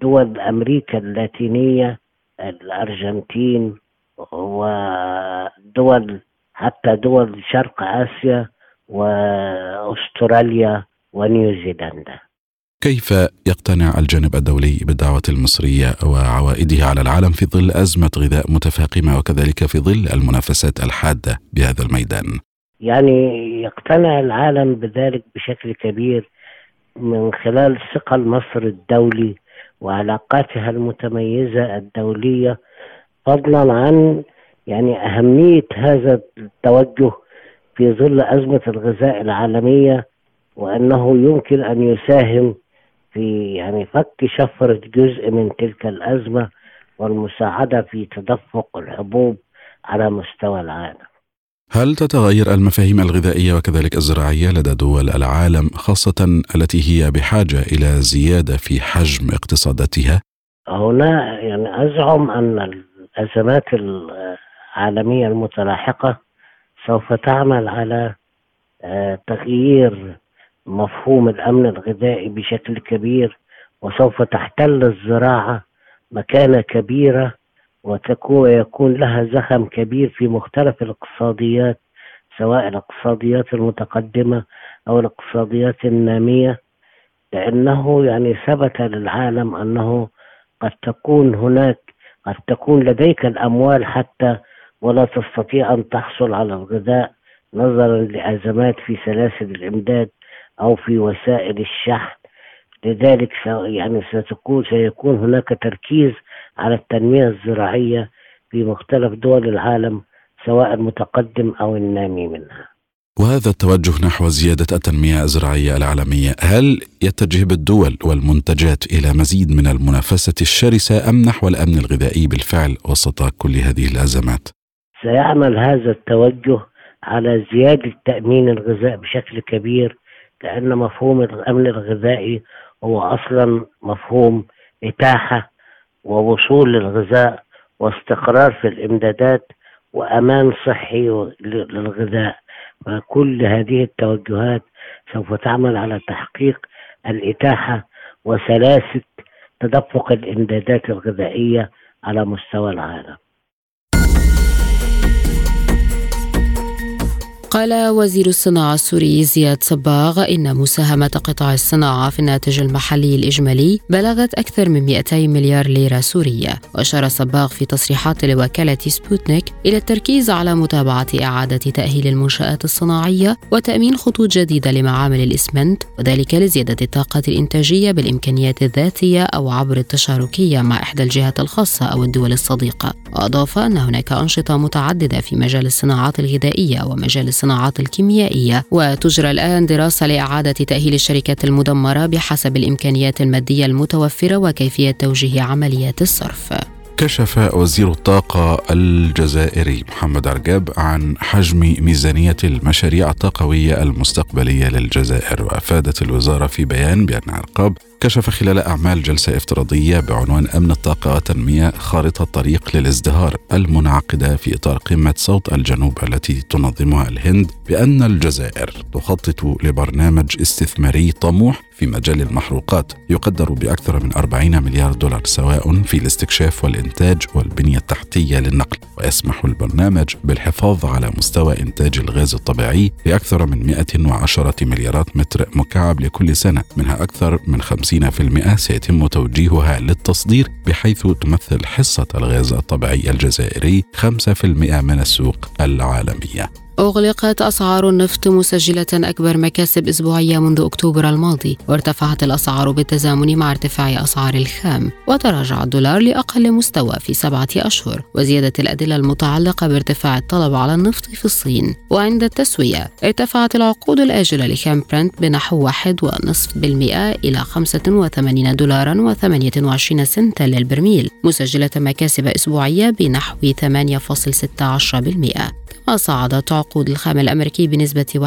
دول أمريكا اللاتينية الأرجنتين ودول حتى دول شرق آسيا وأستراليا ونيوزيلندا. كيف يقتنع الجانب الدولي بالدعوة المصرية وعوائدها على العالم في ظل أزمة غذاء متفاقمة وكذلك في ظل المنافسات الحادة بهذا الميدان؟ يعني يقتنع العالم بذلك بشكل كبير من خلال ثقل مصر الدولي وعلاقاتها المتميزة الدولية فضلا عن يعني أهمية هذا التوجه في ظل أزمة الغذاء العالمية وأنه يمكن أن يساهم في يعني فك شفرة جزء من تلك الأزمة والمساعدة في تدفق الحبوب على مستوى العالم هل تتغير المفاهيم الغذائية وكذلك الزراعية لدى دول العالم خاصة التي هي بحاجة إلى زيادة في حجم اقتصاداتها؟ هنا يعني أزعم أن الأزمات العالمية المتلاحقة سوف تعمل على آه، تغيير مفهوم الأمن الغذائي بشكل كبير وسوف تحتل الزراعة مكانة كبيرة وتكون يكون لها زخم كبير في مختلف الاقتصاديات سواء الاقتصاديات المتقدمة أو الاقتصاديات النامية. لأنه يعني ثبت للعالم أنه قد تكون هناك قد تكون لديك الأموال حتى ولا تستطيع أن تحصل على الغذاء نظرا لأزمات في سلاسل الإمداد. أو في وسائل الشحن لذلك يعني ستكون سيكون هناك تركيز على التنمية الزراعية في مختلف دول العالم سواء المتقدم أو النامي منها وهذا التوجه نحو زيادة التنمية الزراعية العالمية هل يتجه بالدول والمنتجات إلى مزيد من المنافسة الشرسة أم نحو الأمن الغذائي بالفعل وسط كل هذه الأزمات؟ سيعمل هذا التوجه على زيادة تأمين الغذاء بشكل كبير لأن مفهوم الأمن الغذائي هو أصلا مفهوم إتاحة ووصول للغذاء واستقرار في الإمدادات وأمان صحي للغذاء. فكل هذه التوجهات سوف تعمل على تحقيق الإتاحة وسلاسة تدفق الإمدادات الغذائية على مستوى العالم. قال وزير الصناعة السوري زياد صباغ إن مساهمة قطاع الصناعة في الناتج المحلي الإجمالي بلغت أكثر من 200 مليار ليرة سورية. وأشار صباغ في تصريحات لوكالة سبوتنيك إلى التركيز على متابعة إعادة تأهيل المنشآت الصناعية وتأمين خطوط جديدة لمعامل الإسمنت وذلك لزيادة الطاقة الإنتاجية بالإمكانيات الذاتية أو عبر التشاركية مع إحدى الجهات الخاصة أو الدول الصديقة. وأضاف أن هناك أنشطة متعددة في مجال الصناعات الغذائية ومجال الصناعات الكيميائية وتجرى الآن دراسة لإعادة تأهيل الشركات المدمرة بحسب الإمكانيات المادية المتوفرة وكيفية توجيه عمليات الصرف. كشف وزير الطاقة الجزائري محمد عرقاب عن حجم ميزانية المشاريع الطاقوية المستقبلية للجزائر وأفادت الوزارة في بيان بأن عرقاب كشف خلال أعمال جلسة افتراضية بعنوان أمن الطاقة وتنمية خارطة طريق للازدهار المنعقدة في إطار قمة صوت الجنوب التي تنظمها الهند بأن الجزائر تخطط لبرنامج استثماري طموح في مجال المحروقات. يقدر بأكثر من 40 مليار دولار سواء في الاستكشاف والإنتاج والبنية التحتية للنقل. ويسمح البرنامج بالحفاظ على مستوى إنتاج الغاز الطبيعي بأكثر من 110 مليارات متر مكعب لكل سنة منها أكثر من 50% سيتم توجيهها للتصدير بحيث تمثل حصة الغاز الطبيعي الجزائري 5% من السوق العالمية. أغلقت أسعار النفط مسجلة أكبر مكاسب أسبوعية منذ أكتوبر الماضي وارتفعت الأسعار بالتزامن مع ارتفاع أسعار الخام وتراجع الدولار لأقل مستوى في سبعة أشهر وزيادة الأدلة المتعلقة بارتفاع الطلب على النفط في الصين. وعند التسوية ارتفعت العقود الآجلة لخام برنت بنحو واحد ونصف بالمئة إلى 85 دولارا و28 سنتا للبرميل مسجلة مكاسب أسبوعية بنحو 8.16% كما صعدت عقود الخام الأمريكي بنسبة 1.9%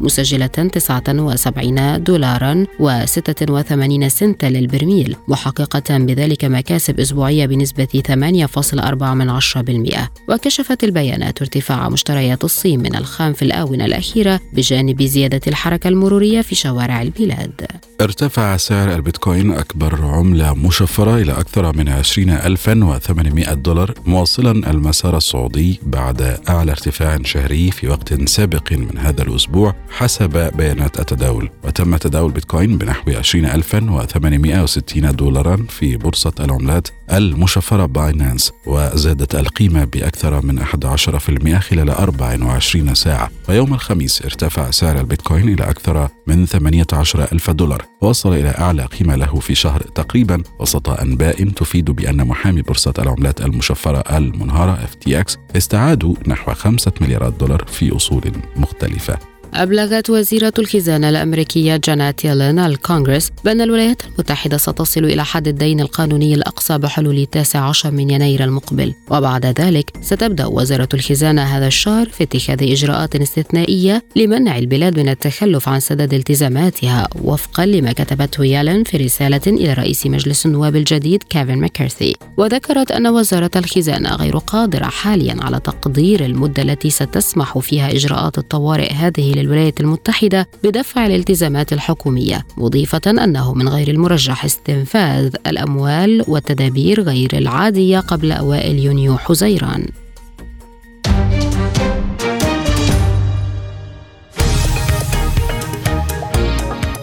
مسجلة 79 دولارا و86 سنتا للبرميل محققة بذلك مكاسب أسبوعية بنسبة 8.4% وكشفت البيانات ارتفاع مشتريات الصين من الخام في الآونة الأخيرة بجانب زيادة الحركة المرورية في شوارع البلاد. ارتفع سعر البيتكوين أكبر عملة مشفرة إلى أكثر من 20800 دولار مواصلا المسار الصعودي بعد أعلى ارتفاع شهري في وقت سابق من هذا الأسبوع حسب بيانات التداول. وتم تداول بيتكوين بنحو 20860 دولارا في بورصة العملات المشفرة باينانس وزادت القيمة بأكثر من 11% خلال 24 ساعة. ويوم الخميس ارتفع سعر البيتكوين إلى أكثر من 18 ألف دولار. وصل إلى أعلى قيمة له في شهر تقريبا وسط أنباء تفيد بأن محامي بورصة العملات المشفرة المنهارة FTX استعادوا نحو خمسة مليارات دولار في أصول مختلفة. أبلغت وزيرة الخزانة الأمريكية جانات يلين الكونغرس بأن الولايات المتحدة ستصل إلى حد الدين القانوني الأقصى بحلول التاسع عشر من يناير المقبل. وبعد ذلك ستبدأ وزارة الخزانة هذا الشهر في اتخاذ إجراءات استثنائية لمنع البلاد من التخلف عن سداد التزاماتها. وفقا لما كتبته يالين في رسالة إلى رئيس مجلس النواب الجديد كيفن ماكارثي وذكرت أن وزارة الخزانة غير قادرة حاليا على تقدير المدة التي ستسمح فيها إجراءات الطوارئ هذه للولايات المتحدة بدفع الالتزامات الحكومية مضيفة أنه من غير المرجح استنفاذ الأموال والتدابير غير العادية قبل أوائل يونيو حزيران.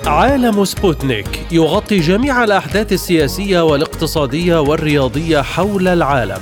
عالم سبوتنيك يغطي جميع الأحداث السياسية والاقتصادية والرياضية حول العالم.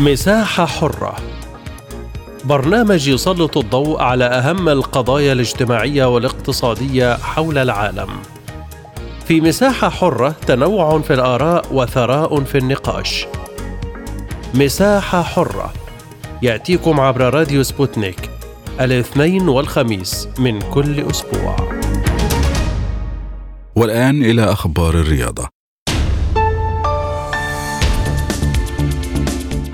مساحة حرة برنامج يسلط الضوء على أهم القضايا الاجتماعية والاقتصادية حول العالم. في مساحة حرة تنوع في الآراء وثراء في النقاش. مساحة حرة يأتيكم عبر راديو سبوتنيك الاثنين والخميس من كل أسبوع والآن إلى أخبار الرياضة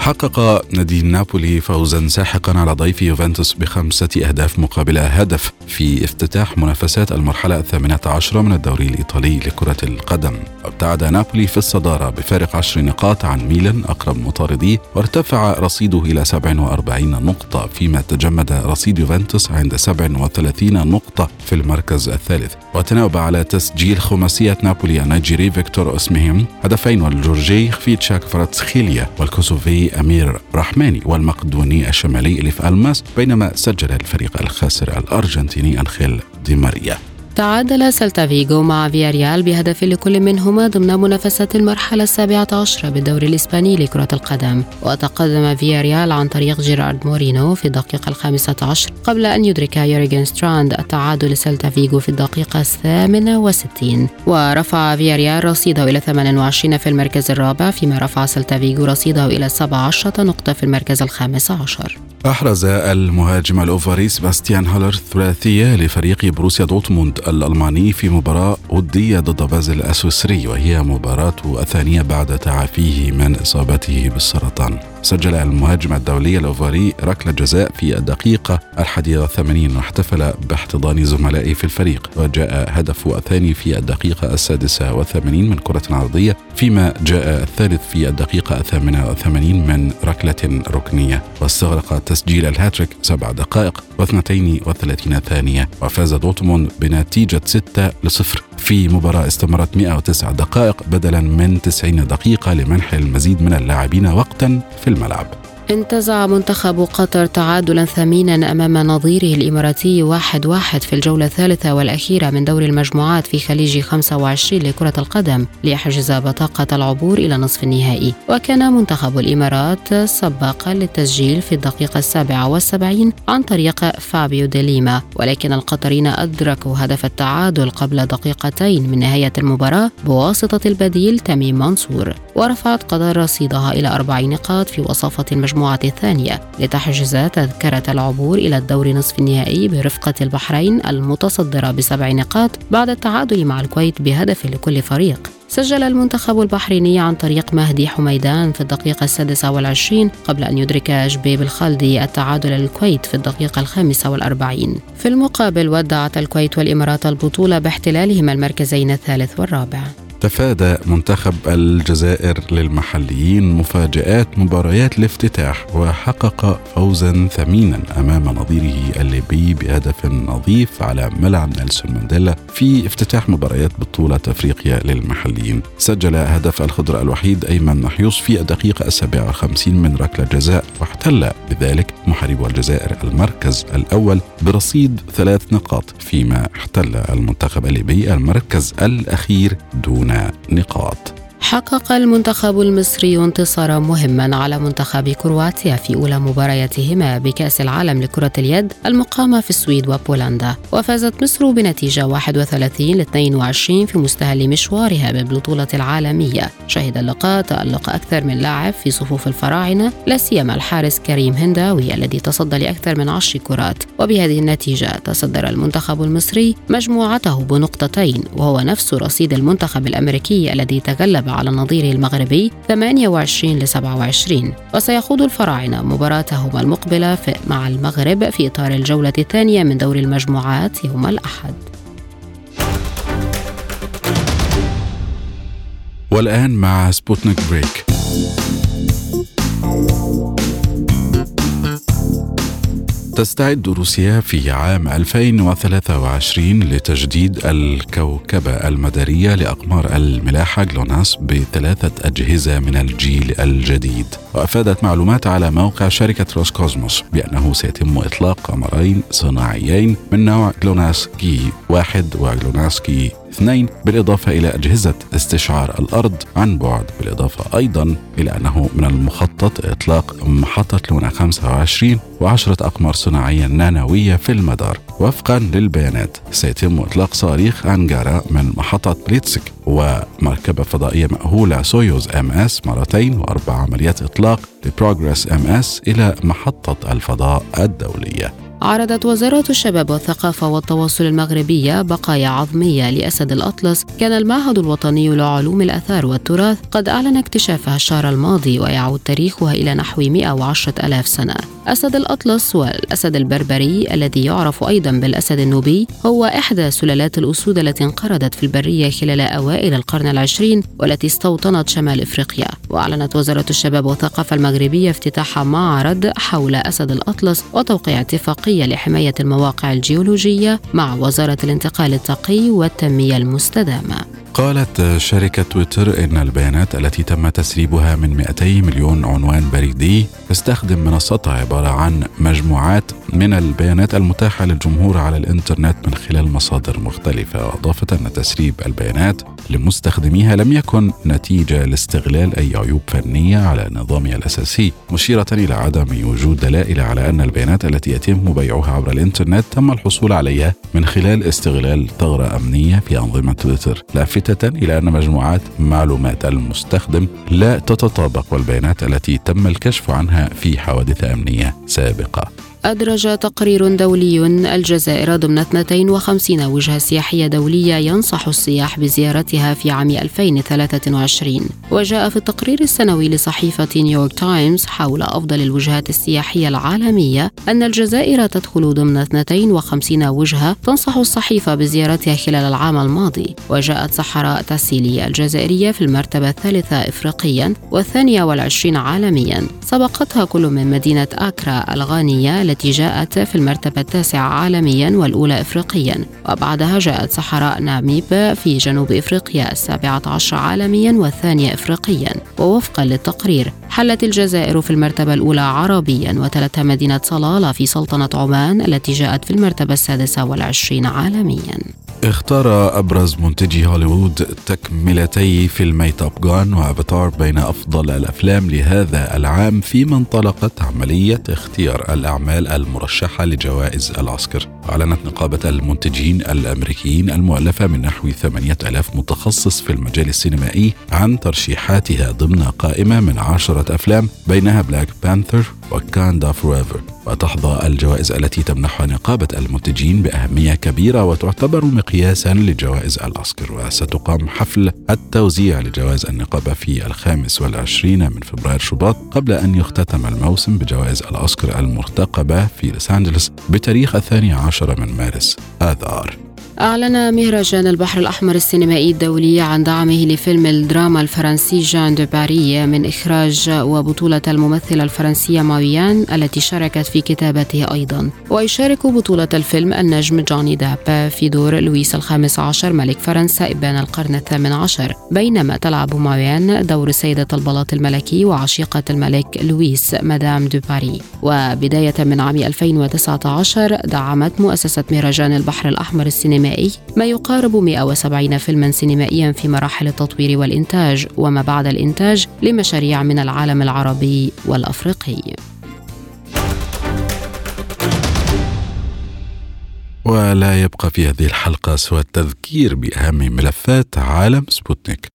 حقق نادي نابولي فوزا ساحقا على ضيف يوفنتوس بخمسة أهداف مقابل هدف في افتتاح منافسات المرحلة الثامنة عشرة من الدوري الإيطالي لكرة القدم. ابتعد نابولي في الصدارة بفارق عشر نقاط عن ميلان أقرب مطارديه وارتفع رصيده إلى 47 نقطة فيما تجمد رصيد يوفنتوس عند 37 نقطة في المركز الثالث. وتناوب على تسجيل خماسية نابولي النيجيري فيكتور أوسميهم هدفين والجورجي خفيتشا كفاراتسخيليا والكوسوفي أمير رحماني والمقدوني الشمالي إليف إلماس بينما سجل الفريق الخاسر الأرجنتيني أنخيل دي ماريا. تعادل سلتا فيغو مع فياريال بهدف لكل منهما ضمن منافسات المرحلة السابعة عشرة بالدوري الإسباني لكرة القدم. وتقدم فياريال عن طريق جيرارد مورينو في الدقيقة الخامسة عشر قبل أن يدرك يورغن ستراند التعادل لسلتا فيغو في الدقيقة الثامنة وستين. ورفع فياريال رصيده إلى 28 في المركز الرابع فيما رفع سلتا فيغو رصيده إلى 17 نقطة في المركز الخامس عشر. أحرز المهاجم الإيفواري سباستيان هالر ثلاثية لفريق بوروسيا دورتموند. الألماني في مباراة ودية ضد بازل السويسري وهي مباراته الثانية بعد تعافيه من إصابته بالسرطان. سجل المهاجم الدولي الإيفواري ركلة جزاء في الدقيقة الحادية والثمانين واحتفل باحتضان زملائه في الفريق وجاء هدفه الثاني في الدقيقة السادسة والثمانين من كرة عرضية فيما جاء الثالث في الدقيقة الثامنة والثمانين من ركلة ركنية. واستغرق تسجيل الهاتريك سبع دقائق واثنتين وثلاثين ثانية وفاز دورتموند بنتيجة 6 لصفر. في مباراة استمرت 109 دقائق بدلا من 90 دقيقة لمنح المزيد من اللاعبين وقتا في الملعب. انتزع منتخب قطر تعادلا ثمينا أمام نظيره الإماراتي واحد واحد في الجولة الثالثة والأخيرة من دور المجموعات في خليج 25 لكرة القدم ليحجز بطاقة العبور إلى نصف النهائي. وكان منتخب الإمارات سباقا للتسجيل في الدقيقة السابعة والسبعين عن طريق فابيو ديليما ولكن القطريين أدركوا هدف التعادل قبل دقيقتين من نهاية المباراة بواسطة البديل تميم منصور. ورفعت قطر رصيدها إلى أربع نقاط في وصافة المجموعة المجموعة الثانية لتحجز تذكرة العبور إلى الدور نصف النهائي برفقة البحرين المتصدرة بسبع نقاط بعد التعادل مع الكويت بهدف لكل فريق. سجل المنتخب البحريني عن طريق مهدي حميدان في الدقيقة السادسة والعشرين قبل أن يدرك جبيب الخالدي التعادل للكويت في الدقيقة الخامسة والأربعين. في المقابل ودعت الكويت والإمارات البطولة باحتلالهما المركزين الثالث والرابع. تفادى منتخب الجزائر للمحليين مفاجآت مباريات الافتتاح وحقق فوزا ثمينا أمام نظيره الليبي بهدف نظيف على ملعب نيلسون مانديلا في افتتاح مباريات بطولة أفريقيا للمحليين. سجل هدف الخضر الوحيد أيمن محيوس في الدقيقة السابعة والخمسين من ركلة جزاء واحتل بذلك محارب الجزائر المركز الأول برصيد ثلاث نقاط فيما احتل المنتخب الليبي المركز الأخير دون نقاط. حقق المنتخب المصري انتصارا مهما على منتخب كرواتيا في أولى مبارياتهما بكأس العالم لكرة اليد المقامة في السويد وبولندا. وفازت مصر بنتيجة 31 ل 22 في مستهل مشوارها بالبطوله العالمية. شهد اللقاء تألق أكثر من لاعب في صفوف الفراعنة لا سيما الحارس كريم هنداوي الذي تصدى لأكثر من عشر كرات. وبهذه النتيجة تصدر المنتخب المصري مجموعته بنقطتين وهو نفس رصيد المنتخب الأمريكي الذي تغلب على نظيره المغربي 28 ل 27 وسيخوض الفراعنة مباراتهما المقبلة مع المغرب في إطار الجولة الثانية من دور المجموعات يوم الأحد. والآن مع سبوتنيك break. تستعد روسيا في عام 2023 لتجديد الكوكبة المدارية لأقمار الملاحة جلوناس بثلاثة أجهزة من الجيل الجديد. وأفادت معلومات على موقع شركة روسكوزموس بأنه سيتم إطلاق قمرين صناعيين من نوع جلوناس كي واحد وجلوناس كي اثنين بالإضافة إلى أجهزة استشعار الأرض عن بعد بالإضافة أيضا إلى أنه من المخطط إطلاق محطة لونا 25 وعشرة أقمار صناعية نانوية في المدار. وفقا للبيانات سيتم إطلاق صواريخ أنجارا من محطة بليتسك ومركبة فضائية مأهولة سويوز إم إس مرتين وأربع عمليات إطلاق لبروغرس إم إس إلى محطة الفضاء الدولية. عرضت وزارة الشباب والثقافة والتواصل المغربية بقايا عظمية لأسد الأطلس. كان المعهد الوطني لعلوم الأثار والتراث قد أعلن اكتشافها الشهر الماضي ويعود تاريخها إلى نحو 110 ألاف سنة. أسد الأطلس والأسد البربري الذي يعرف أيضا بالأسد النوبي هو إحدى سلالات الأسود التي انقرضت في البرية خلال أوائل القرن العشرين والتي استوطنت شمال إفريقيا. وأعلنت وزارة الشباب والثقافة المغربية افتتاح معرض حول أسد الأطلس وتوقيع اتفاقية لحماية المواقع الجيولوجية مع وزارة الانتقال التقي والتنمية المستدامة. قالت شركة تويتر إن البيانات التي تم تسريبها من 200 مليون عنوان بريدي تستخدم منصتها عبارة عن مجموعات من البيانات المتاحة للجمهور على الإنترنت من خلال مصادر مختلفة وأضافت أن تسريب البيانات لمستخدميها لم يكن نتيجة لاستغلال أي عيوب فنية على نظامها الأساسي مشيرة إلى عدم وجود دلائل على أن البيانات التي يتم بيعها عبر الإنترنت تم الحصول عليها من خلال استغلال ثغرة أمنية في أنظمة تويتر لافتة إلى أن مجموعات معلومات المستخدم لا تتطابق والبيانات التي تم الكشف عنها في حوادث أمنية سابقة. أدرج تقرير دولي الجزائر ضمن 52 وجهة سياحية دولية ينصح السياح بزيارتها في عام 2023 وجاء في التقرير السنوي لصحيفة نيويورك تايمز حول أفضل الوجهات السياحية العالمية أن الجزائر تدخل ضمن 52 وجهة تنصح الصحيفة بزيارتها خلال العام الماضي. وجاءت صحراء تاسيلي الجزائرية في المرتبة الثالثة إفريقيا والثانية والعشرين عالميا. سبقتها كل من مدينة أكرا الغانية التي جاءت في المرتبة التاسعة عالميا والأولى إفريقيا. وبعدها جاءت صحراء ناميب في جنوب إفريقيا السابعة عشر عالميا والثانية إفريقيا. ووفقا للتقرير حلت الجزائر في المرتبة الأولى عربيا وتلتها مدينة صلالة في سلطنة عمان التي جاءت في المرتبة السادسة والعشرين عالميا. اختار أبرز منتجي هوليوود تكملتي فيلمي توب جان وأفاتار بين أفضل الأفلام لهذا العام فيما انطلقت عملية اختيار الأعمال المرشحة لجوائز الأوسكار. أعلنت نقابة المنتجين الأمريكيين المؤلفة من نحو 8000 متخصص في المجال السينمائي عن ترشيحاتها ضمن قائمة من عشرة أفلام بينها بلاك بانثر وكاندا فوريفر وتحظى الجوائز التي تمنحها نقابة المنتجين بأهمية كبيرة وتعتبر مقياسا لجوائز الأوسكار وستقام حفل التوزيع لجوائز النقابة في الخامس والعشرين من فبراير شباط قبل أن يختتم الموسم بجوائز الأوسكار المرتقبة في لوس أنجلوس بتاريخ الثاني عشر من مارس آذار أعلن مهرجان البحر الأحمر السينمائي الدولي عن دعمه لفيلم الدراما الفرنسي جان دو باري من إخراج وبطولة الممثلة الفرنسية ماريان التي شاركت في كتابته أيضا. ويشارك بطولة الفيلم النجم جوني ديب في دور لويس الخامس عشر ملك فرنسا إبان القرن الثامن عشر. بينما تلعب ماريان دور سيدة البلاط الملكي وعشيقة الملك لويس مدام دو باري. وبداية من عام 2019 دعمت مؤسسة مهرجان البحر الأحمر السينمائي السينمائي ما يقارب 170 فيلما سينمائيا في مراحل التطوير والإنتاج وما بعد الإنتاج لمشاريع من العالم العربي والأفريقي. ولا يبقى في هذه الحلقة سوى التذكير بأهم ملفات عالم سبوتنيك.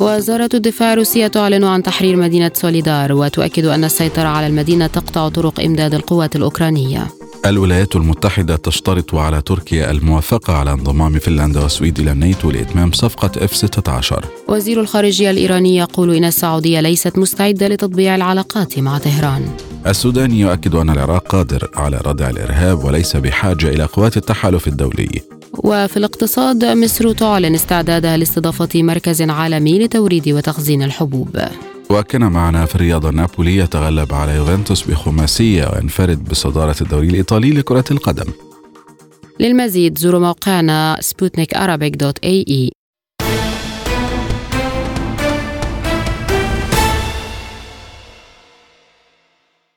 وزارة الدفاع الروسية تعلن عن تحرير مدينة سوليدار وتؤكد أن السيطرة على المدينة تقطع طرق إمداد القوات الأوكرانية. الولايات المتحدة تشترط على تركيا الموافقة على انضمام فنلندا والسويد إلى الناتو لإتمام صفقة اف 16 وزير الخارجية الإيراني يقول إن السعودية ليست مستعدة لتطبيع العلاقات مع طهران السوداني يؤكد أن العراق قادر على ردع الإرهاب وليس بحاجة إلى قوات التحالف الدولي. وفي الاقتصاد مصر تعلن استعدادها لاستضافة مركز عالمي لتوريد وتخزين الحبوب. وكان معنا في الرياضة نابولي يتغلب على يوفنتوس بخماسية وينفرد بصدارة الدوري الإيطالي لكرة القدم. للمزيد زوروا موقعنا سبوتنيك dot ae.